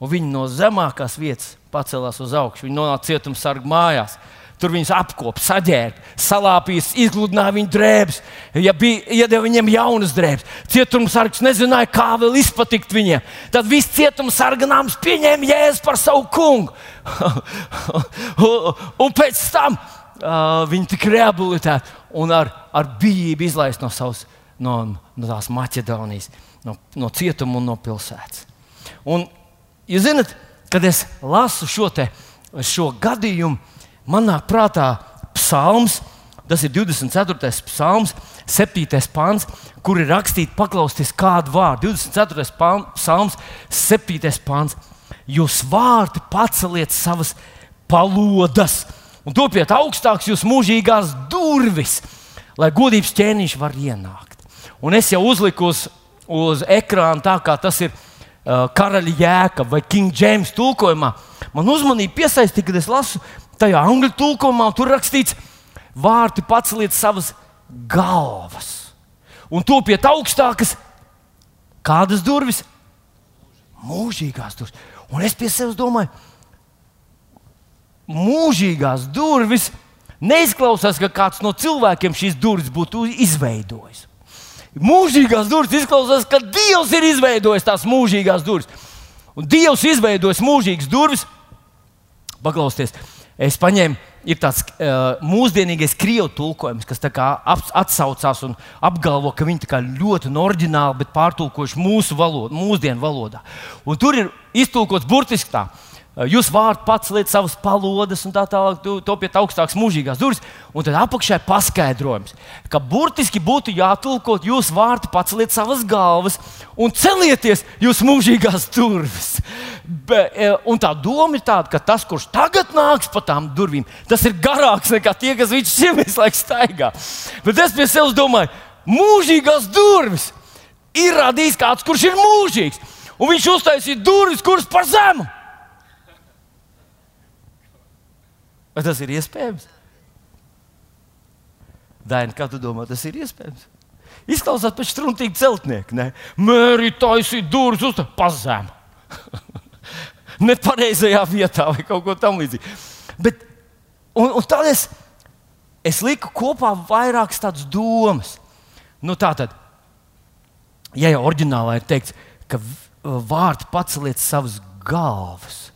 [SPEAKER 1] un viņi no zemākās vietas pacēlās uz augšu. Viņi nonāca cietumsargu mājās. Tur viņus apkopā, saģērba, salāpījis, izgludināja viņu drēbes, ja bija, iedeva viņiem jaunas drēbes. Cietumsargs nezināja, kā vēl izpatikt viņiem. Tad viss cietumsarga nams pieņēma jēzu par savu kungu. un pēc tam uh, viņi tika rehabilitēti un ar, ar bijību izlaist no, savas, no, no tās Maķedonijas, no, no cietuma un no pilsētas. Un Jūs zināt, kad es lasu šo, te, šo gadījumu, man nāk prātā psalms, tas ir 24. psalms, 7. pāns, kur ir rakstīts, paklausieties kādu vārdu. 24. psalms, 7. pāns. Jūs vārti paceliet savas palodas un topiet augstākas jūs mūžīgās durvis, lai godības ķēniņš var ienākt. Un es jau uzliku uz, uz ekrāna tā, kā tas ir karaļa jēga vai King James tulkojumā, man uzmanību piesaistīja, kad es lasu tajā angļu tulkojumā, tur rakstīts, vārti paceliet savas galvas un topiet augstākas. Kādas durvis? Mūžīgās durvis. Un es pie sevis domāju, mūžīgās durvis Neizklausās, ka kāds no cilvēkiem šīs durvis būtu izveidojis. Mūžīgās durvis izklausās, ka Dievs ir izveidojis tās mūžīgās durvis. Un Dievs izveidojis mūžīgas durvis. Paklausieties, es paņēmu, ir tāds uh, mūsdienīgais krievu tulkojums, kas atsaucās un apgalvo, ka viņi ļoti oriģināli, bet pārtulkojuši mūsu valodu, mūsdienu valodā. Un tur ir iztulkots burtiski tā. Jūs vārdu pats liekat savas palodas un tā tālāk, topiet augstākas mūžīgās durvis. Un tad apakšā ir paskaidrojums, ka burtiski būtu jātulko jūs vārdu pats liekat savas galvas un celieties jūs mūžīgās durvis. Be, un tā doma ir tāda, ka tas, kurš tagad nāks pa tām durvīm, tas ir garāks nekā tie, kas viņš šim visu laiku staigā. Bet es pie sevis domāju, mūžīgās durvis ir radījis kāds, kurš ir mūžīgs. Un viņš uztaisīja durvis, kuras par zemu. Vai tas ir iespējams? Daina, kā tu domā, tas ir iespējams? Izklausās pēc struntīga celtnieka. Mērķi taisīt durvis uz pazēm. Nepareizajā vietā vai kaut ko tamlīdzīgu. Bet, un, un tad es, es liku kopā vairākas tādas domas. Nu, tā tad, ja jau oriģinālā ir teikts, ka vārdi paceliet savas galvas,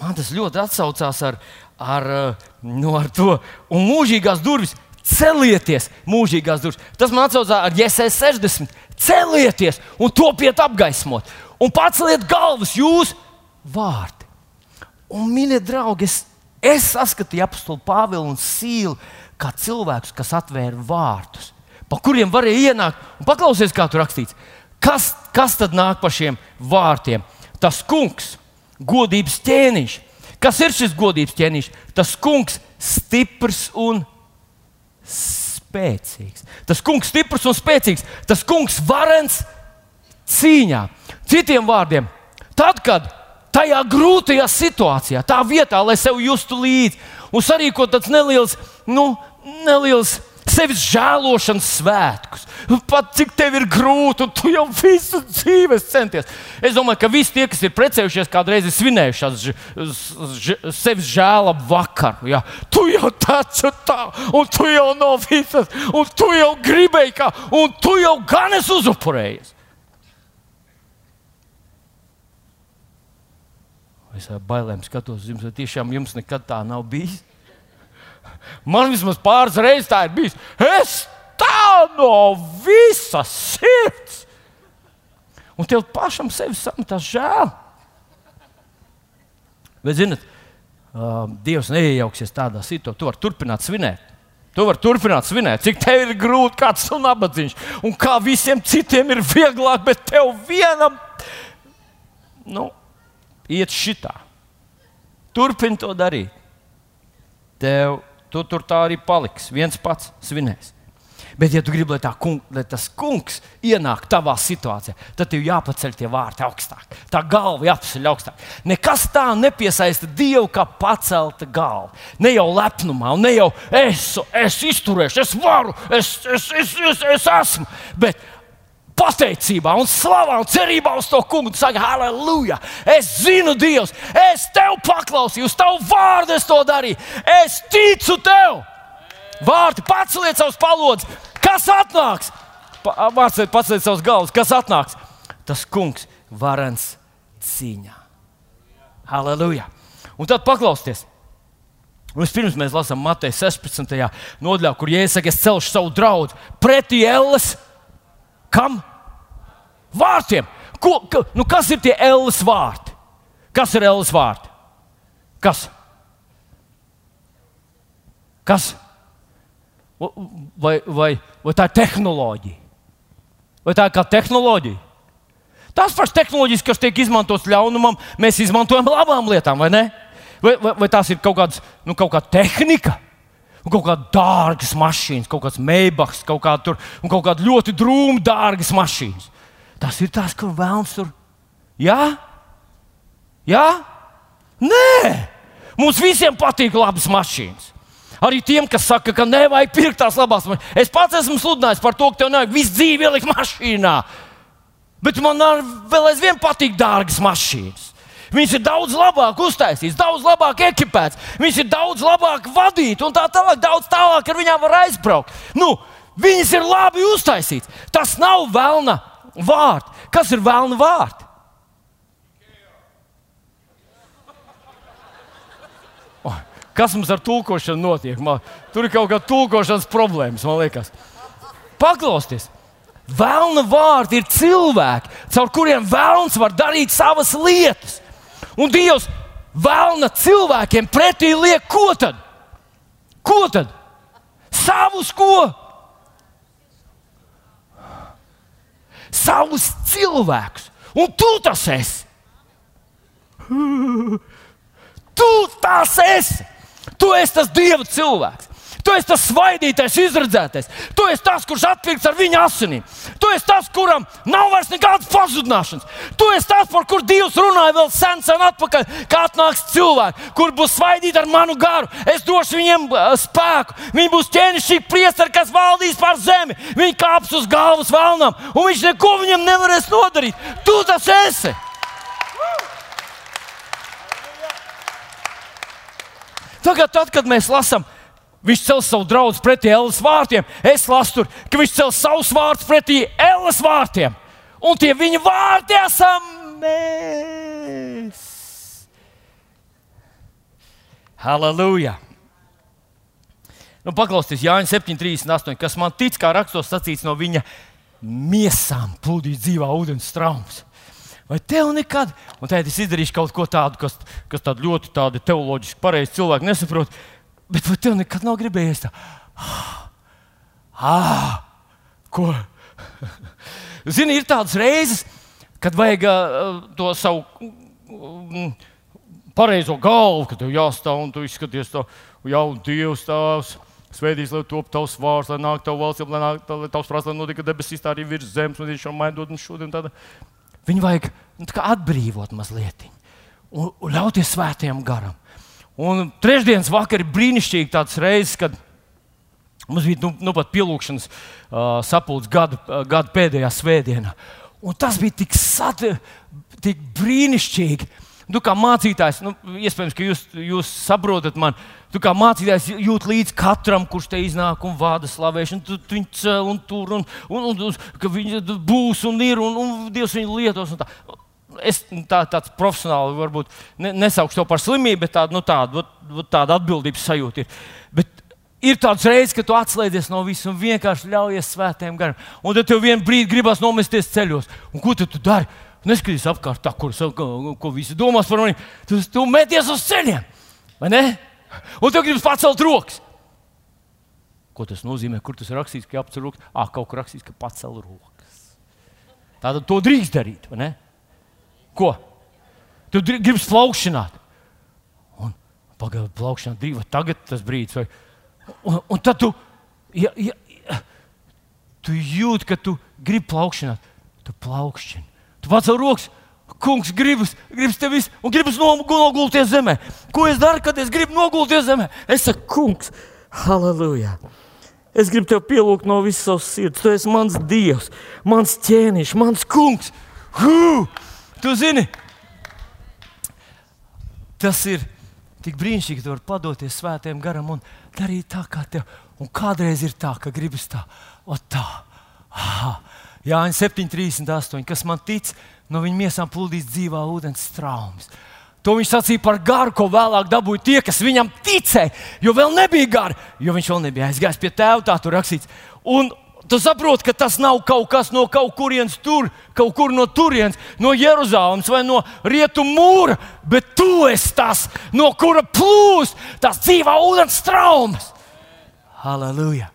[SPEAKER 1] man tas ļoti atsaucās ar, ar, eh, nu, ar to. Un mūžīgās durvis, celieties, mūžīgās durvis. Tas man atsaucās ar JSS 60. Celieties un topiet apgaismot. Un paceliet galvas jūs vārdi. Un, mīļie draugi, es, es saskatīju apakstu Pāvilu un Sīlu kā cilvēkus, kas atvēra vārdus, pa kuriem varēja ienākt. Un paklausies, kā tur rakstīts. Kas, kas tad nāk pa šiem vārtiem? Tas kungs, godības ķēniņš, Kas ir šis godības ķēniņš? Tas kungs stiprs un spēcīgs. Tas kungs stiprs un spēcīgs. Tas kungs varens cīņā. Citiem vārdiem, tad, kad tajā grūtajā situācijā, tā vietā, lai sev justu līdzi un sarīkot tāds neliels, nu, neliels sevis žēlošanas svētkus. Pat cik tev ir grūti, un tu jau visu dzīvi centies. Es domāju, ka visi tie, kas ir precējušies, kādreiz ir svinējuši sevis žēla vakaru. Ja? Tu jau taču tā, un tu jau no visas, un tu jau gribēji, kā, un tu jau gan esi uzupurējies. Es ar bailēm skatos, jums tiešām jums nekad tā nav bijis. Man vismaz pāris reizes tā ir bijis. Es tā no visas sirds. Un tev pašam sevi sametās žēl. Bet, zinot, uh, Dievs neiejauksies tādā situācijā. Tu vari turpināt svinēt. Tu vari turpināt svinēt, cik tev ir grūti, kāds ir nabadzīgs, un kā visiem citiem ir vieglāk, bet tev vienam nu, iet šitā. Turpini to darīt. Tev tu tur tā arī paliks. Viens pats svinēs. Bet, ja tu gribi, lai, kung, lai tas kungs ienāk tavā situācijā, tad tev jāpaceļ tie vārti augstāk. Tā galva jāpaceļ augstāk. Nekas tā nepiesaista Dievu kā pacelta galva. Ne jau lepnumā, ne jau es, es izturēšu, es varu, es, es, es, es, es esmu. Bet pateicībā un slavā un cerībā uz to kungu. Tu saki, halleluja! Es zinu, Dievs, es tev paklausīju, uz tavu vārdu es to darīju. Es ticu tev! Vārti paceliet savus palodus. Kas atnāks? Vārds paceliet savus galvas. Kas atnāks? Tas kungs varens cīņā. Halleluja! Un tad paklausieties! Vispirms mēs lasām Mateja 16. nodaļā, kur Jēzus saka, es celšu savu draugu pretī Ēlas Kam? Vārtiem. Ko, ka, nu kas ir tie Ēlas vārti? Kas ir Ēlas vārti? Kas? Kas? Vai, vai, vai tā ir tehnoloģija? Vai tā ir kā tehnoloģija? Tās pašas tehnoloģijas, kas tiek izmantotas ļaunumam, mēs izmantojam labām lietām, vai ne? Vai, vai, vai tās ir kaut, kāds, nu, kaut kāda tehnika? Un kaut kādas dārgas mašīnas, kaut kāds meibaks, kaut, kā tur, kaut kāda ļoti drūma, dārgas mašīnas. Tas ir tas, kur vēlams tur. Jā? Jā? Nē! Mums visiem patīk labas mašīnas. Arī tiem, kas saka, ka nevajag pirkt tās labās mašīnas. Es pats esmu sludinājis par to, ka tev nevajag visu dzīvi ielikt mašīnā. Bet man vēl aizvien patīk dārgas mašīnas. Viņš ir daudz labāk uztaisīts, daudz labāk ekipēts, viņš ir daudz labāk vadīts un tā tālāk, daudz tālāk ar viņiem var aizbraukt. Nu, viņas ir labi uztaisīts. Tas nav vēlna vārds. Kas ir vēlna vārds? Kas mums ar tulkošanu notiek? Man, tur ir kaut kāda tulkošanas problēmas, man liekas. Paklausieties! Vēlna vārdi ir cilvēki, caur kuriem vēlns var darīt savas lietas. Un Dievs vēlna cilvēkiem pretī liek ko tad? Ko tad? Savus ko? Savus cilvēkus. Un tu tas esi. Tu tas esi. Tu esi tas Dieva cilvēks. Tu esi tas svaidītais, izredzētais. Tu esi tas, kurš atpirks ar viņa asinīm. Tu esi tas, kuram nav vairs nekādas pazudināšanas. Tu esi tas, par kur Dievs runāja vēl sen, sen atpakaļ, kā atnāks cilvēki, kur būs svaidīti ar manu garu. Es došu viņiem uh, spēku. Viņi būs ķēnišķīgi priesteri, kas valdīs pār zemi. Viņi kāps uz galvas vēlnam, un viņš neko viņam nevarēs nodarīt. Tu tas esi! Tagad, tad, kad mēs lasām, viņš cels savu draugu pretī Ēlas vārtiem, es lasu, tur, ka viņš cels savus vārdus pretī Ēlas vārtiem. Un tie viņa vārti esam mēs. Halleluja! Nu, paklausieties, Jānis 7,38. Kas man tic, kā rakstos sacīts no viņa miesām, plūdīs dzīvā ūdens traumas. Vai tev nekad, un tad es izdarīšu kaut ko tādu, kas, kas tādu ļoti tādu teoloģiski pareizi cilvēku nesaprot, bet vai tev nekad nav gribējies tā? Ah, ko? Zini, ir tādas reizes, kad vajag uh, to savu um, pareizo galvu, kad tev jāstāv un tu izskaties to jau Dievs tās. Svētīs, lai top tavs vārds, lai nāk tavs valsts, lai nāk tavs prāts, lai notika debesīs, tā arī virs zemes, un viņš jau maidot un šodien tāda. Viņu vajag nu, atbrīvot mazliet un, un ļauties svētajam garam. Un trešdienas vakarā ir brīnišķīgi tāds reizes, kad mums bija nu, nu pat pielūgšanas uh, sapulcs gada, uh, gada pēdējā svētdienā. Un tas bija tik, sat, tik brīnišķīgi. Tu kā mācītājs, nu, iespējams, ka jūs, jūs saprotat mani, tu kā mācītājs jūt līdzi katram, kurš te iznāk un vada slavēšanu. Tu, tu viņu cēl un tur, un, un, un, un ka viņi būs un ir, un, un Dievs viņu lietos. Es tā, tāds profesionāli varbūt ne, nesaukšu to par slimību, bet tāda, nu, tāda, tāda atbildības sajūta ir. Bet ir tāds reizes, kad tu atslēdzies no visuma un vienkārši ļaujies svētiem garam. Un tad tev vienā brīdī gribas nomesties ceļos. Un ko tu dari? Neskaties apkārt, tā, kur, ko, ko visi domās par mani. Tu, tu meties uz ceļiem, vai ne? Un tev gribas pacelt rokas. Ko tas nozīmē? Kur tas rakstīts, ka jāapcer rokas? Ah, kaut kur rakstīts, ka pacel rokas. Tātad to drīkst darīt, vai ne? Ko? Tu gribi plaukšanāt. Un pagaidi, plaukšanāt divi, tagad tas brīdis. Vai... Un, un tad tu, ja, ja, tu jūti, ka tu gribi plaukšanāt. Tu plaukšķini. Tu pacēl rokas. Kungs gribas, gribas tevis un gribas nogulties zemē. Ko es daru, kad es gribu nogulties zemē? Es saku, Kungs, halleluja! Es gribu tevi pielūgt no visas savas sirds. Tu esi mans dievs, mans ķēniņš, mans kungs. Hū! Tu zini, tas ir tik brīnišķīgi, ka tu vari padoties svētiem garam un darīt tā, kā tev. Un kādreiz ir tā, ka gribas tā, o tā. Aha. Jānis 7,38. Kas man tic, no viņa miesām plūdīs dzīvā ūdens traumas. To viņš sacīja par garu, ko vēlāk dabūja tie, kas viņam ticēja. Jo vēl nebija gara, jo viņš vēl nebija aizgājis pie tēva, tā tur rakstīts. Un tu saproti, ka tas nav kaut kas no kaut kurienes tur, kaut kur no turienes, no Jeruzalemes vai no rietumu mūra, bet tu esi tas, no kura plūst tās dzīvā ūdens traumas. Halleluja!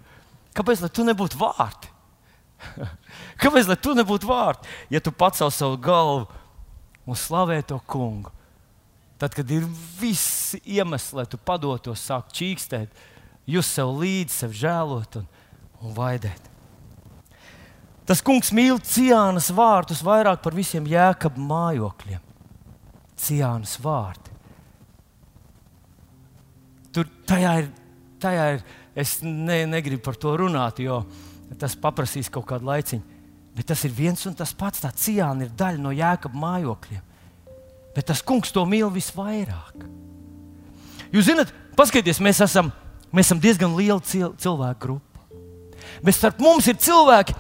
[SPEAKER 1] Kāpēc tu nebūtu vārti? Kāpēc tu nebūtu vārds, ja tu pacēl savu galvu un slavē to kungu? Tad, kad ir visi iemesli, lai tu padotos, sāk čīkstēt, jūs sev līdzi, sev žēlot un, un vaidēt. Tas kungs mīl Ciānas vārtus vairāk par visiem jēkabu mājokļiem. Ciānas vārti. Tur tajā ir, tajā ir es ne, negribu par to runāt, jo tas prasīs kaut kādu laiciņu. Bet tas ir viens un tas pats. Tā ciāna ir daļa no jēkab mājokļiem. Bet tas kungs to mīl visvairāk. Jūs zināt, paskatieties, mēs esam, mēs esam diezgan liela cil cilvēku grupa. Bet starp mums ir cilvēki,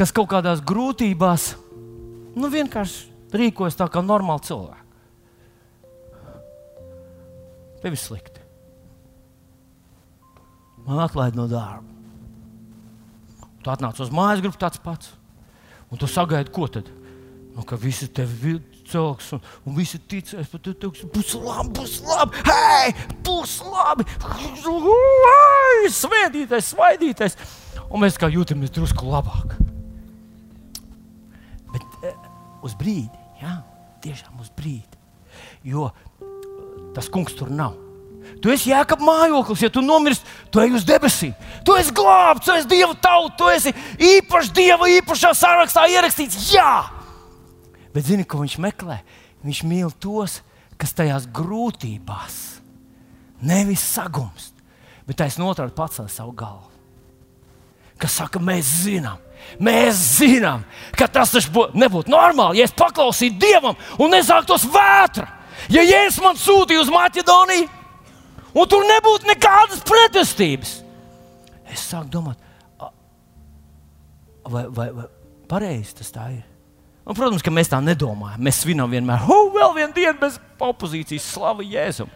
[SPEAKER 1] kas kaut kādās grūtībās nu, vienkārši rīkojas tā kā normāli cilvēki. Tev ir slikti. Man atlaid no darba. Tu atnāc uz mājas grupu tāds pats. Un tu sagaidi, ko tad? Nu, ka visi tevi celks, un, un visi ticēs, ka tu teiks, būs labi, būs labi, hei, būs labi, hei, svētītais, svaidītais. Un mēs kā jūtamies drusku labāk. Uz brīdi, jā, tiešām uz brīdi. Jo tas kungs tur nav. Tu esi jēkab mājoklis, ja tu nomirsti, tu ej uz debesīm. Tu esi glābts, tu esi dieva tauta, tu esi īpašs dieva īpašā sarakstā ierakstīts. Jā! Bet zini, ko viņš meklē? Viņš mīl tos, kas tajās grūtībās nevis sagumst, bet taisnība otrādi pacēla savu galvu. Kas saka, mēs zinām, mēs zinām, ka tas bū, nebūtu normāli, ja es paklausītu Dievam un nezāktos vētra. Ja Jēzus man sūtīja uz Maķedoniju, un tur nebūtu nekādas pretestības. Es sāku domāt, vai, vai, vai pareizi tas tā ir. Un, protams, ka mēs tā nedomājam. Mēs svinam vienmēr, oh, vēl viena diena bez opozīcijas, slavu Jēzum.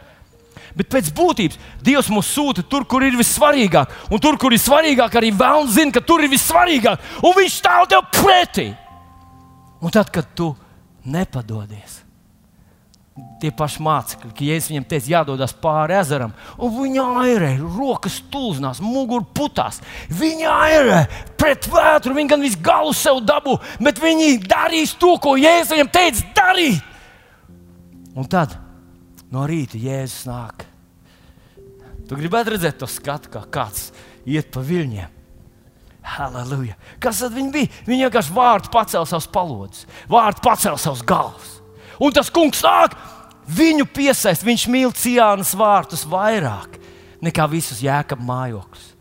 [SPEAKER 1] Bet pēc būtības Dievs mūs sūta tur, kur ir vissvarīgāk. Un tur, kur ir svarīgāk, arī vēlams zina, ka tur ir vissvarīgāk. Un viņš stāv tev pretī. Un tad, kad tu nepadodies, tie paši mācekļi, ka Jēzus viņam teica, jādodas pāri ezeram, un viņa airē, rokas tulznās, mugurā putās. Viņa airē pret vētru, viņa gan visu galu sev dabū, bet viņi darīs to, ko Jēzus viņam teica darīt. Un tad no rīta Jēzus nāk. Tu gribētu redzēt to skatu, kā kāds iet pa viļņiem. Halleluja! Kas tad viņi bija? Viņi vienkārši vārdu pacēla savus palodus, vārdu pacēla savus galvas. Un tas kungs nāk, viņu piesaist, viņš mīl Ciānas vārtus vairāk nekā visus jēkab mājokļus.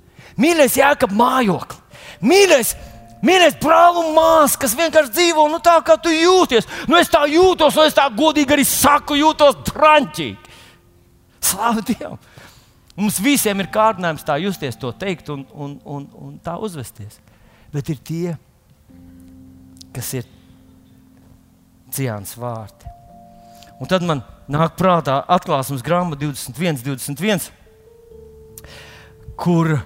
[SPEAKER 1] Mīļais, jēkab mājokli! Mīļais, Mīļais, brāl un māsas, kas vienkārši dzīvo nu, tā, kā tu jūties. Nu, es tā jūtos, un es tā godīgi arī saku, jūtos drāmķīgi. Slavu Dievam! Mums visiem ir kārdinājums tā justies, to teikt un, un, un, un tā uzvesties. Bet ir tie, kas ir Ciāns vārti. Un tad man nāk prātā atklāsmes grāmata 21, 21, kur,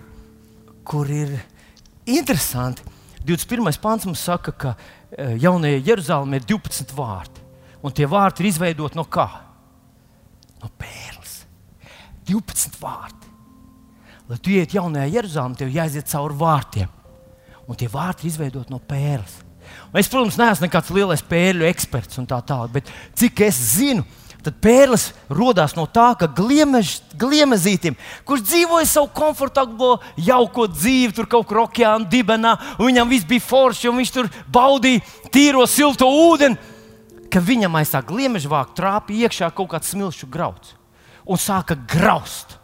[SPEAKER 1] kur ir interesanti. 21. pāns mums saka, ka e, jaunajai Jeruzalemē ir 12 vārti. Un tie vārti ir izveidoti no kā? No pērles. 12 vārti. Lai tu iet jaunajā Jeruzalemē, tev jāiziet cauri vārtiem. Un tie vārti ir izveidoti no pērles. Es, protams, neesmu nekāds lielais pērļu eksperts un tā tālāk, bet cik es zinu, tad pērles radās no tā, ka gliemež, gliemezītim, kurš dzīvoja savu komfortablo, jauko dzīvi, tur kaut kur okeāna dibenā, un viņam viss bija forši, un viņš tur baudīja tīro, silto ūdeni, ka viņam aiz tā gliemeža vāka trāpīja iekšā kaut kāds smilšu grauds un sāka graust.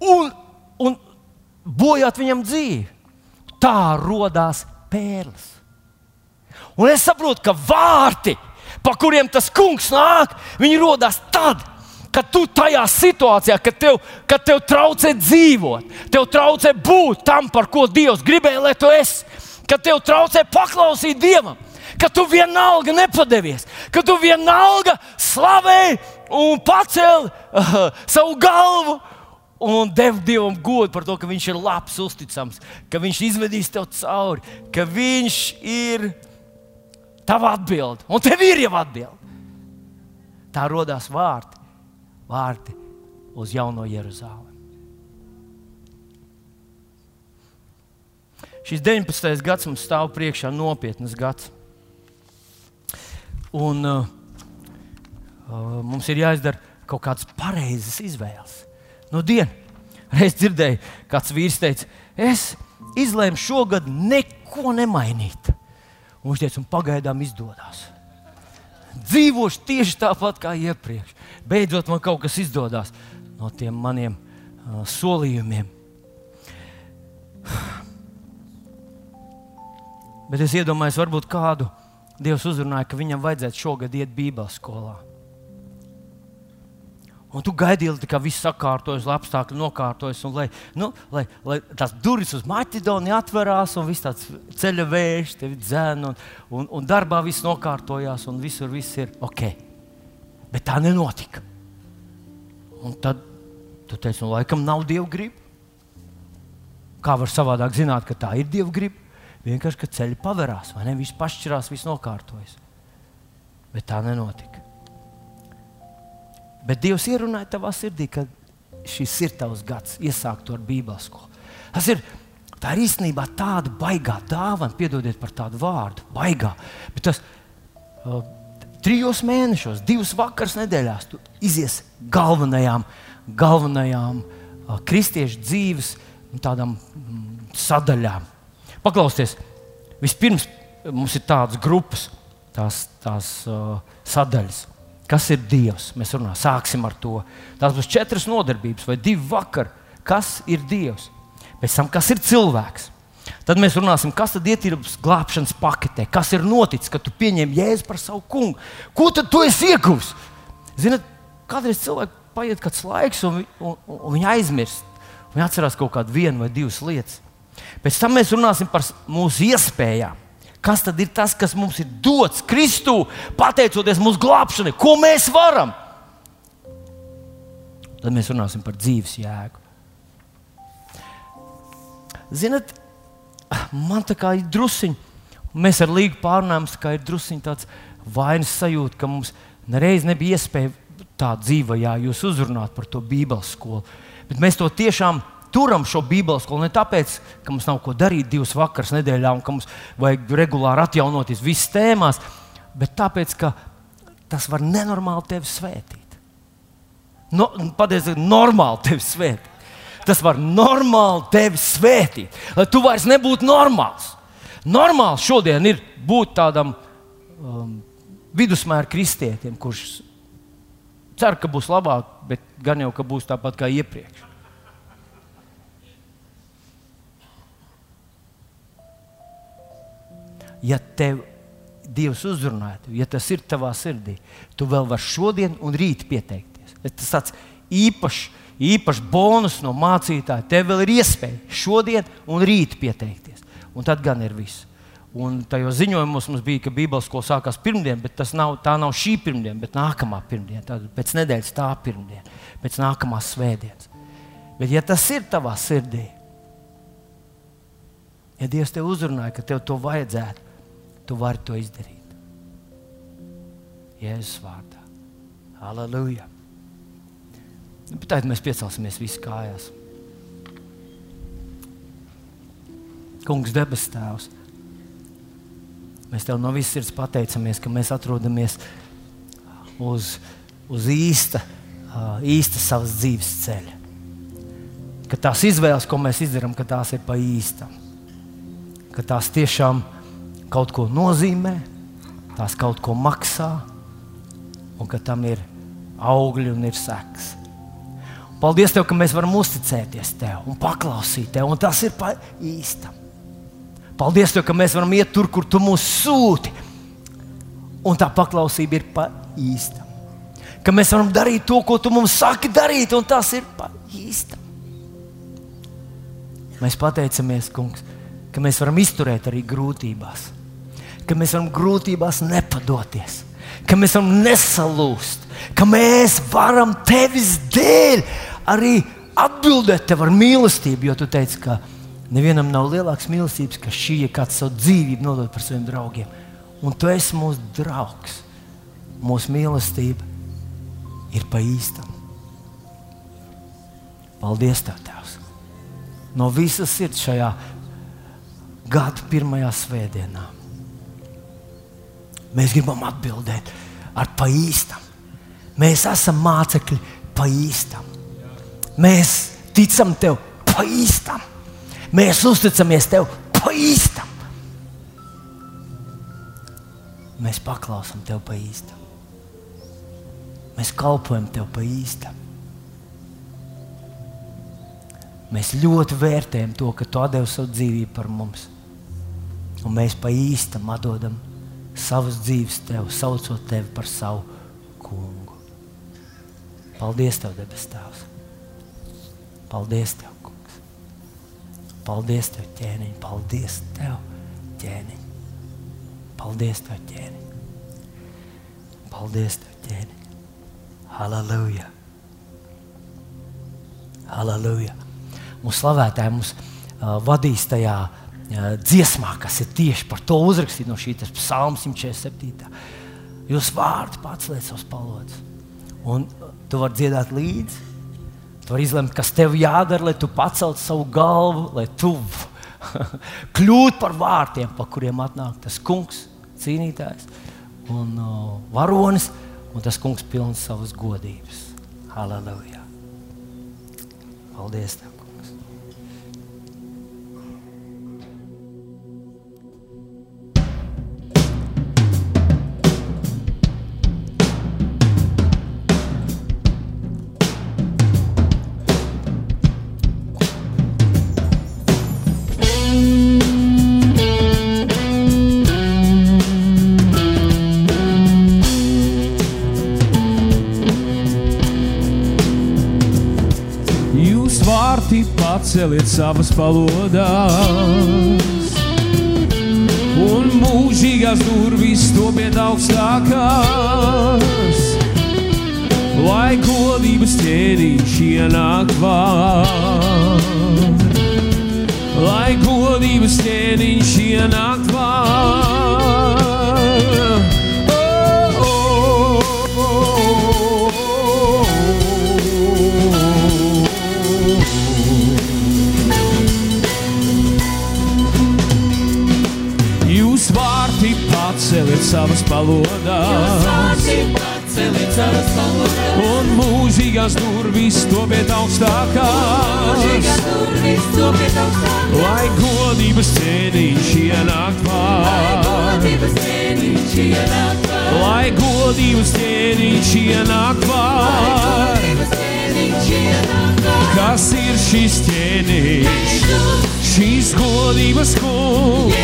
[SPEAKER 1] Un, un bojāt viņam dzīvi. Tā radās pērles. Un es saprotu, ka vārti, pa kuriem tas kungs nāk, viņi rodas tad, kad tu tajā situācijā, kad tev, kad tev traucē dzīvot, tev traucē būt tam, par ko Dievs gribēja, lai tu esi, kad tev traucē paklausīt Dievam, ka tu vienalga nepadevies, ka tu vienalga slavēji un pacēli uh, savu galvu. Un devu Dievam godu par to, ka Viņš ir labs, uzticams, ka Viņš izvedīs tev cauri, ka Viņš ir Tava atbilde, un tev ir jau atbilde. Tā radās vārti, vārti uz jauno Jeruzalemi. Šis 19. gads mums stāv priekšā nopietnas gads. Un uh, uh, mums ir jāizdara kaut kādas pareizas izvēles. No dienas reiz dzirdēju, kāds vīrs teica, es izlēmu šogad neko nemainīt. Teica, un pagaidām izdodas. Dzīvošu tieši tāpat kā iepriekš. Beidzot, man kaut kas izdodas no tiem maniem uh, solījumiem. Bet es iedomājos, varbūt kādu Dievs uzrunāja, ka viņam vajadzētu šogad iet Bībeles skolā. Un tu gaidīji, ka viss sakārtojas, lai apstākļi nokārtojas, un lai, nu, lai, lai tās durvis uz Maķedoniju atverās, un viss tāds ceļa vējš, tevi dzēna, un, un, un darbā viss nokārtojās, un visur viss ir ok. Bet tā nenotika. Un tad tu teici, nu, laikam nav dievu griba. Kā var savādāk zināt, ka tā ir dievu griba? Vienkārši, ka ceļi pavērās, vai ne? Viss pašķirās, viss nokārtojas. Bet tā nenotika. Bet Dievs ierunāja tavā sirdī, ka šis ir tavs gads, iesākt ar Bībeles skolu. Tas ir, tā ir īstenībā tāda baigā dāvana, piedodiet par tādu vārdu, baigā. Bet tas uh, trijos mēnešos, divas vakaras nedēļās, tu izies galvenajām, galvenajām uh, kristiešu dzīves tādām mm, sadaļām. Paklausieties, vispirms mums ir tādas grupas, tās, tās uh, sadaļas. Kas ir Dievs? Mēs runājam, sāksim ar to. Tās būs četras nodarbības vai divi vakar. Kas ir Dievs? Pēc tam, kas ir cilvēks? Tad mēs runāsim, kas tad ietilps glābšanas paketē, kas ir noticis, kad tu pieņem jēzu par savu kungu. Ko tad tu esi ieguvis? Ziniet, kādreiz cilvēkam paiet kāds laiks, un, un, un, un viņi aizmirst. Viņi atcerās kaut kādu vienu vai divas lietas. Pēc tam mēs runāsim par mūsu iespējām Kas tad ir tas, kas mums ir dots Kristū, pateicoties mūsu glābšanai? Ko mēs varam? Tad mēs runāsim par dzīves jēgu. Ziniet, man tā kā ir druskuļi, mēs ar Līgu pārunājam, ka ir druskuļi tāds vainas sajūta, ka mums nereiz nebija iespēja tā dzīvajā jūs uzrunāt par to Bībeles skolu. Bet mēs to tiešām turam šo Bībeles skolu ne tāpēc, ka mums nav ko darīt divas vakaras nedēļā un ka mums vajag regulāri atjaunoties visās tēmās, bet tāpēc, ka tas var nenormāli tevi svētīt. No, Patiesi, normāli tevi svētīt. Tas var normāli tevi svētīt, lai tu vairs nebūtu normāls. Normāls šodien ir būt tādam um, vidusmēra kristietim, kurš cer, ka būs labāk, bet gan jau ka būs tāpat kā iepriekš. Ja tev Dievs uzrunātu, ja tas ir tavā sirdī, tu vēl vari šodien un rīt pieteikties. Tas tāds īpašs, īpašs bonus no mācītāja. Tev vēl ir iespēja šodien un rīt pieteikties. Un tad gan ir viss. Un tajos ziņojumos mums bija, ka Bībeles skola sākās pirmdien, bet nav, tā nav šī pirmdiena, bet nākamā pirmdiena. Tad pēc nedēļas tā pirmdiena, pēc nākamās svētdienas. Bet, ja tas ir tavā sirdī, ja Dievs te uzrunāja, ka tev to vajadzētu, tu vari to izdarīt. Jēzus vārdā. Halleluja! Nu, Tad mēs piecelsimies visi kājās. Kungs, debes Tēvs, mēs Tev no visas sirds pateicamies, ka mēs atrodamies uz, uz īsta, īsta savas dzīves ceļa. Ka tās izvēles, ko mēs izdarām, tās ir pa īstam. Ka tās tiešām ir kaut ko nozīmē, tās kaut ko maksā, un ka tam ir augļi un ir seks. Paldies, tev, ka mēs varam uzticēties Tev un paklausīt Tev, un tas ir pa īstam. Paldies, tev, ka mēs varam iet tur, kur Tu mūs sūti, un tā paklausība ir pa īstam. Ka mēs varam darīt to, ko Tu mums saki darīt, un tas ir pa īstam. Mēs pateicamies, Kungs, ka mēs varam izturēt arī grūtībās ka mēs varam grūtībās nepadoties, ka mēs varam nesalūst, ka mēs varam tevis dēļ arī atbildēt tev ar mīlestību, jo tu teici, ka nevienam nav lielākas mīlestības, ka šī ir kāds savu dzīvību nodot par saviem draugiem. Un tu esi mūsu draugs. Mūsu mīlestība ir pa īstam. Paldies, Tev, Tēvs! No visas sirds šajā gada pirmajā svētdienā. Mēs gribam atbildēt ar pa īstam. Mēs esam mācekļi pa īstam. Mēs ticam tev pa īstam. Mēs uzticamies tev pa īstam. Mēs paklausām tev pa īstam. Mēs kalpojam tev pa īstam. Mēs ļoti vērtējam to, ka tu devi savu dzīvību par mums. Un mēs pa īstam atdodam savas dzīves tev, saucot tevi par savu kungu. Paldies, Tev, debes Tēvs! Paldies, Tev, Kungs! Paldies, Tev, ķēniņ! Paldies, Tev, ķēniņ! Paldies, Tev, ķēniņ! Paldies, Tev, ķēniņ! Halleluja! Halleluja! Mūsu slavētāji mums uh, vadīs tajā dziesmā, kas ir tieši par to uzrakstīta no šīs psalmas 147. Jūs vārdi paceliet savus palodzes. Un tu vari dziedāt līdzi. Tu vari izlemt, kas tev jādara, lai tu paceltu savu galvu, lai tu kļūtu par vārtiem, pa kuriem atnāk tas kungs, cīnītājs un uh, varonis, un tas kungs pilns savas godības. Halleluja! Paldies! Tev.
[SPEAKER 2] Paceliet savas palodās, un mūžīgās durvis topiet augstākās, lai godības ķēniņš ienāk vārds. Lai godības ķēniņš ienāk vārds. Savas palodās. Un mūžīgās durvis topiet augstākās. Lai godības cienīš ienāk vārds. Lai godības cienīš ienāk vārds. Kas ir šis ķēniņš? Šīs godības kungs.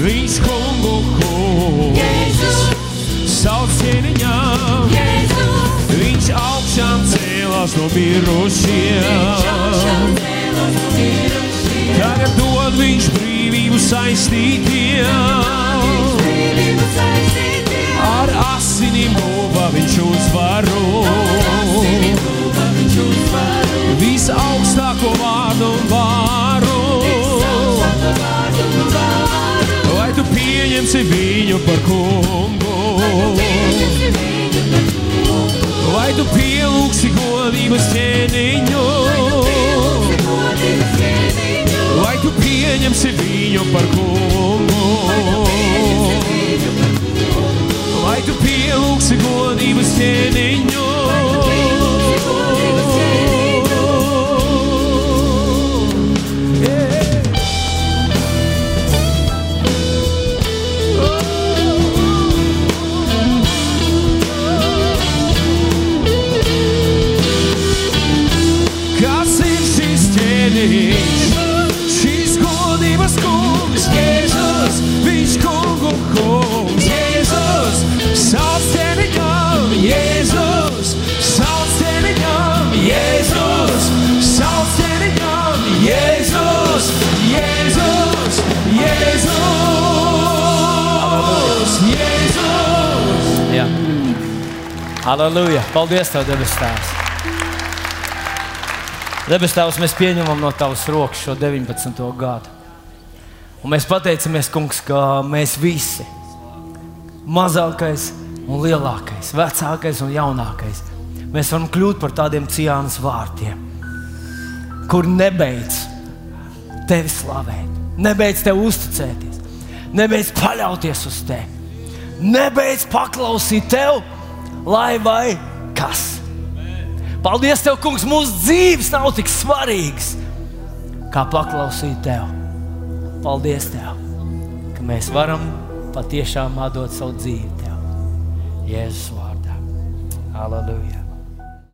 [SPEAKER 2] Viņš kungu kungs, sauc cieniņām, viņš augšām cēlās no mirušiem. Tagad dod viņš brīvību saistītiem. Ar asinīm guvā viņš uzvaru. Godības ķēniņu? Vai tu pieņemsi viņu par kungu?
[SPEAKER 1] Aleluja! Paldies, Tev, debes Tēvs! Debes Tēvs, mēs pieņemam no Tavas rokas šo 19. gadu. Un mēs pateicamies, Kungs, ka mēs visi, mazākais un lielākais, vecākais un jaunākais, mēs varam kļūt par tādiem ciānas vārtiem, kur nebeidz tevi slavēt, nebeidz tev uzticēties, nebeidz paļauties uz tevi, nebeidz paklausīt tevi lai vai kas. Paldies, Tev, Kungs, mūsu dzīves nav tik svarīgas, kā paklausīt Tev. Paldies, Tev, ka mēs varam patiešām atdot savu dzīvi Tev. Jēzus vārdā. Aleluja!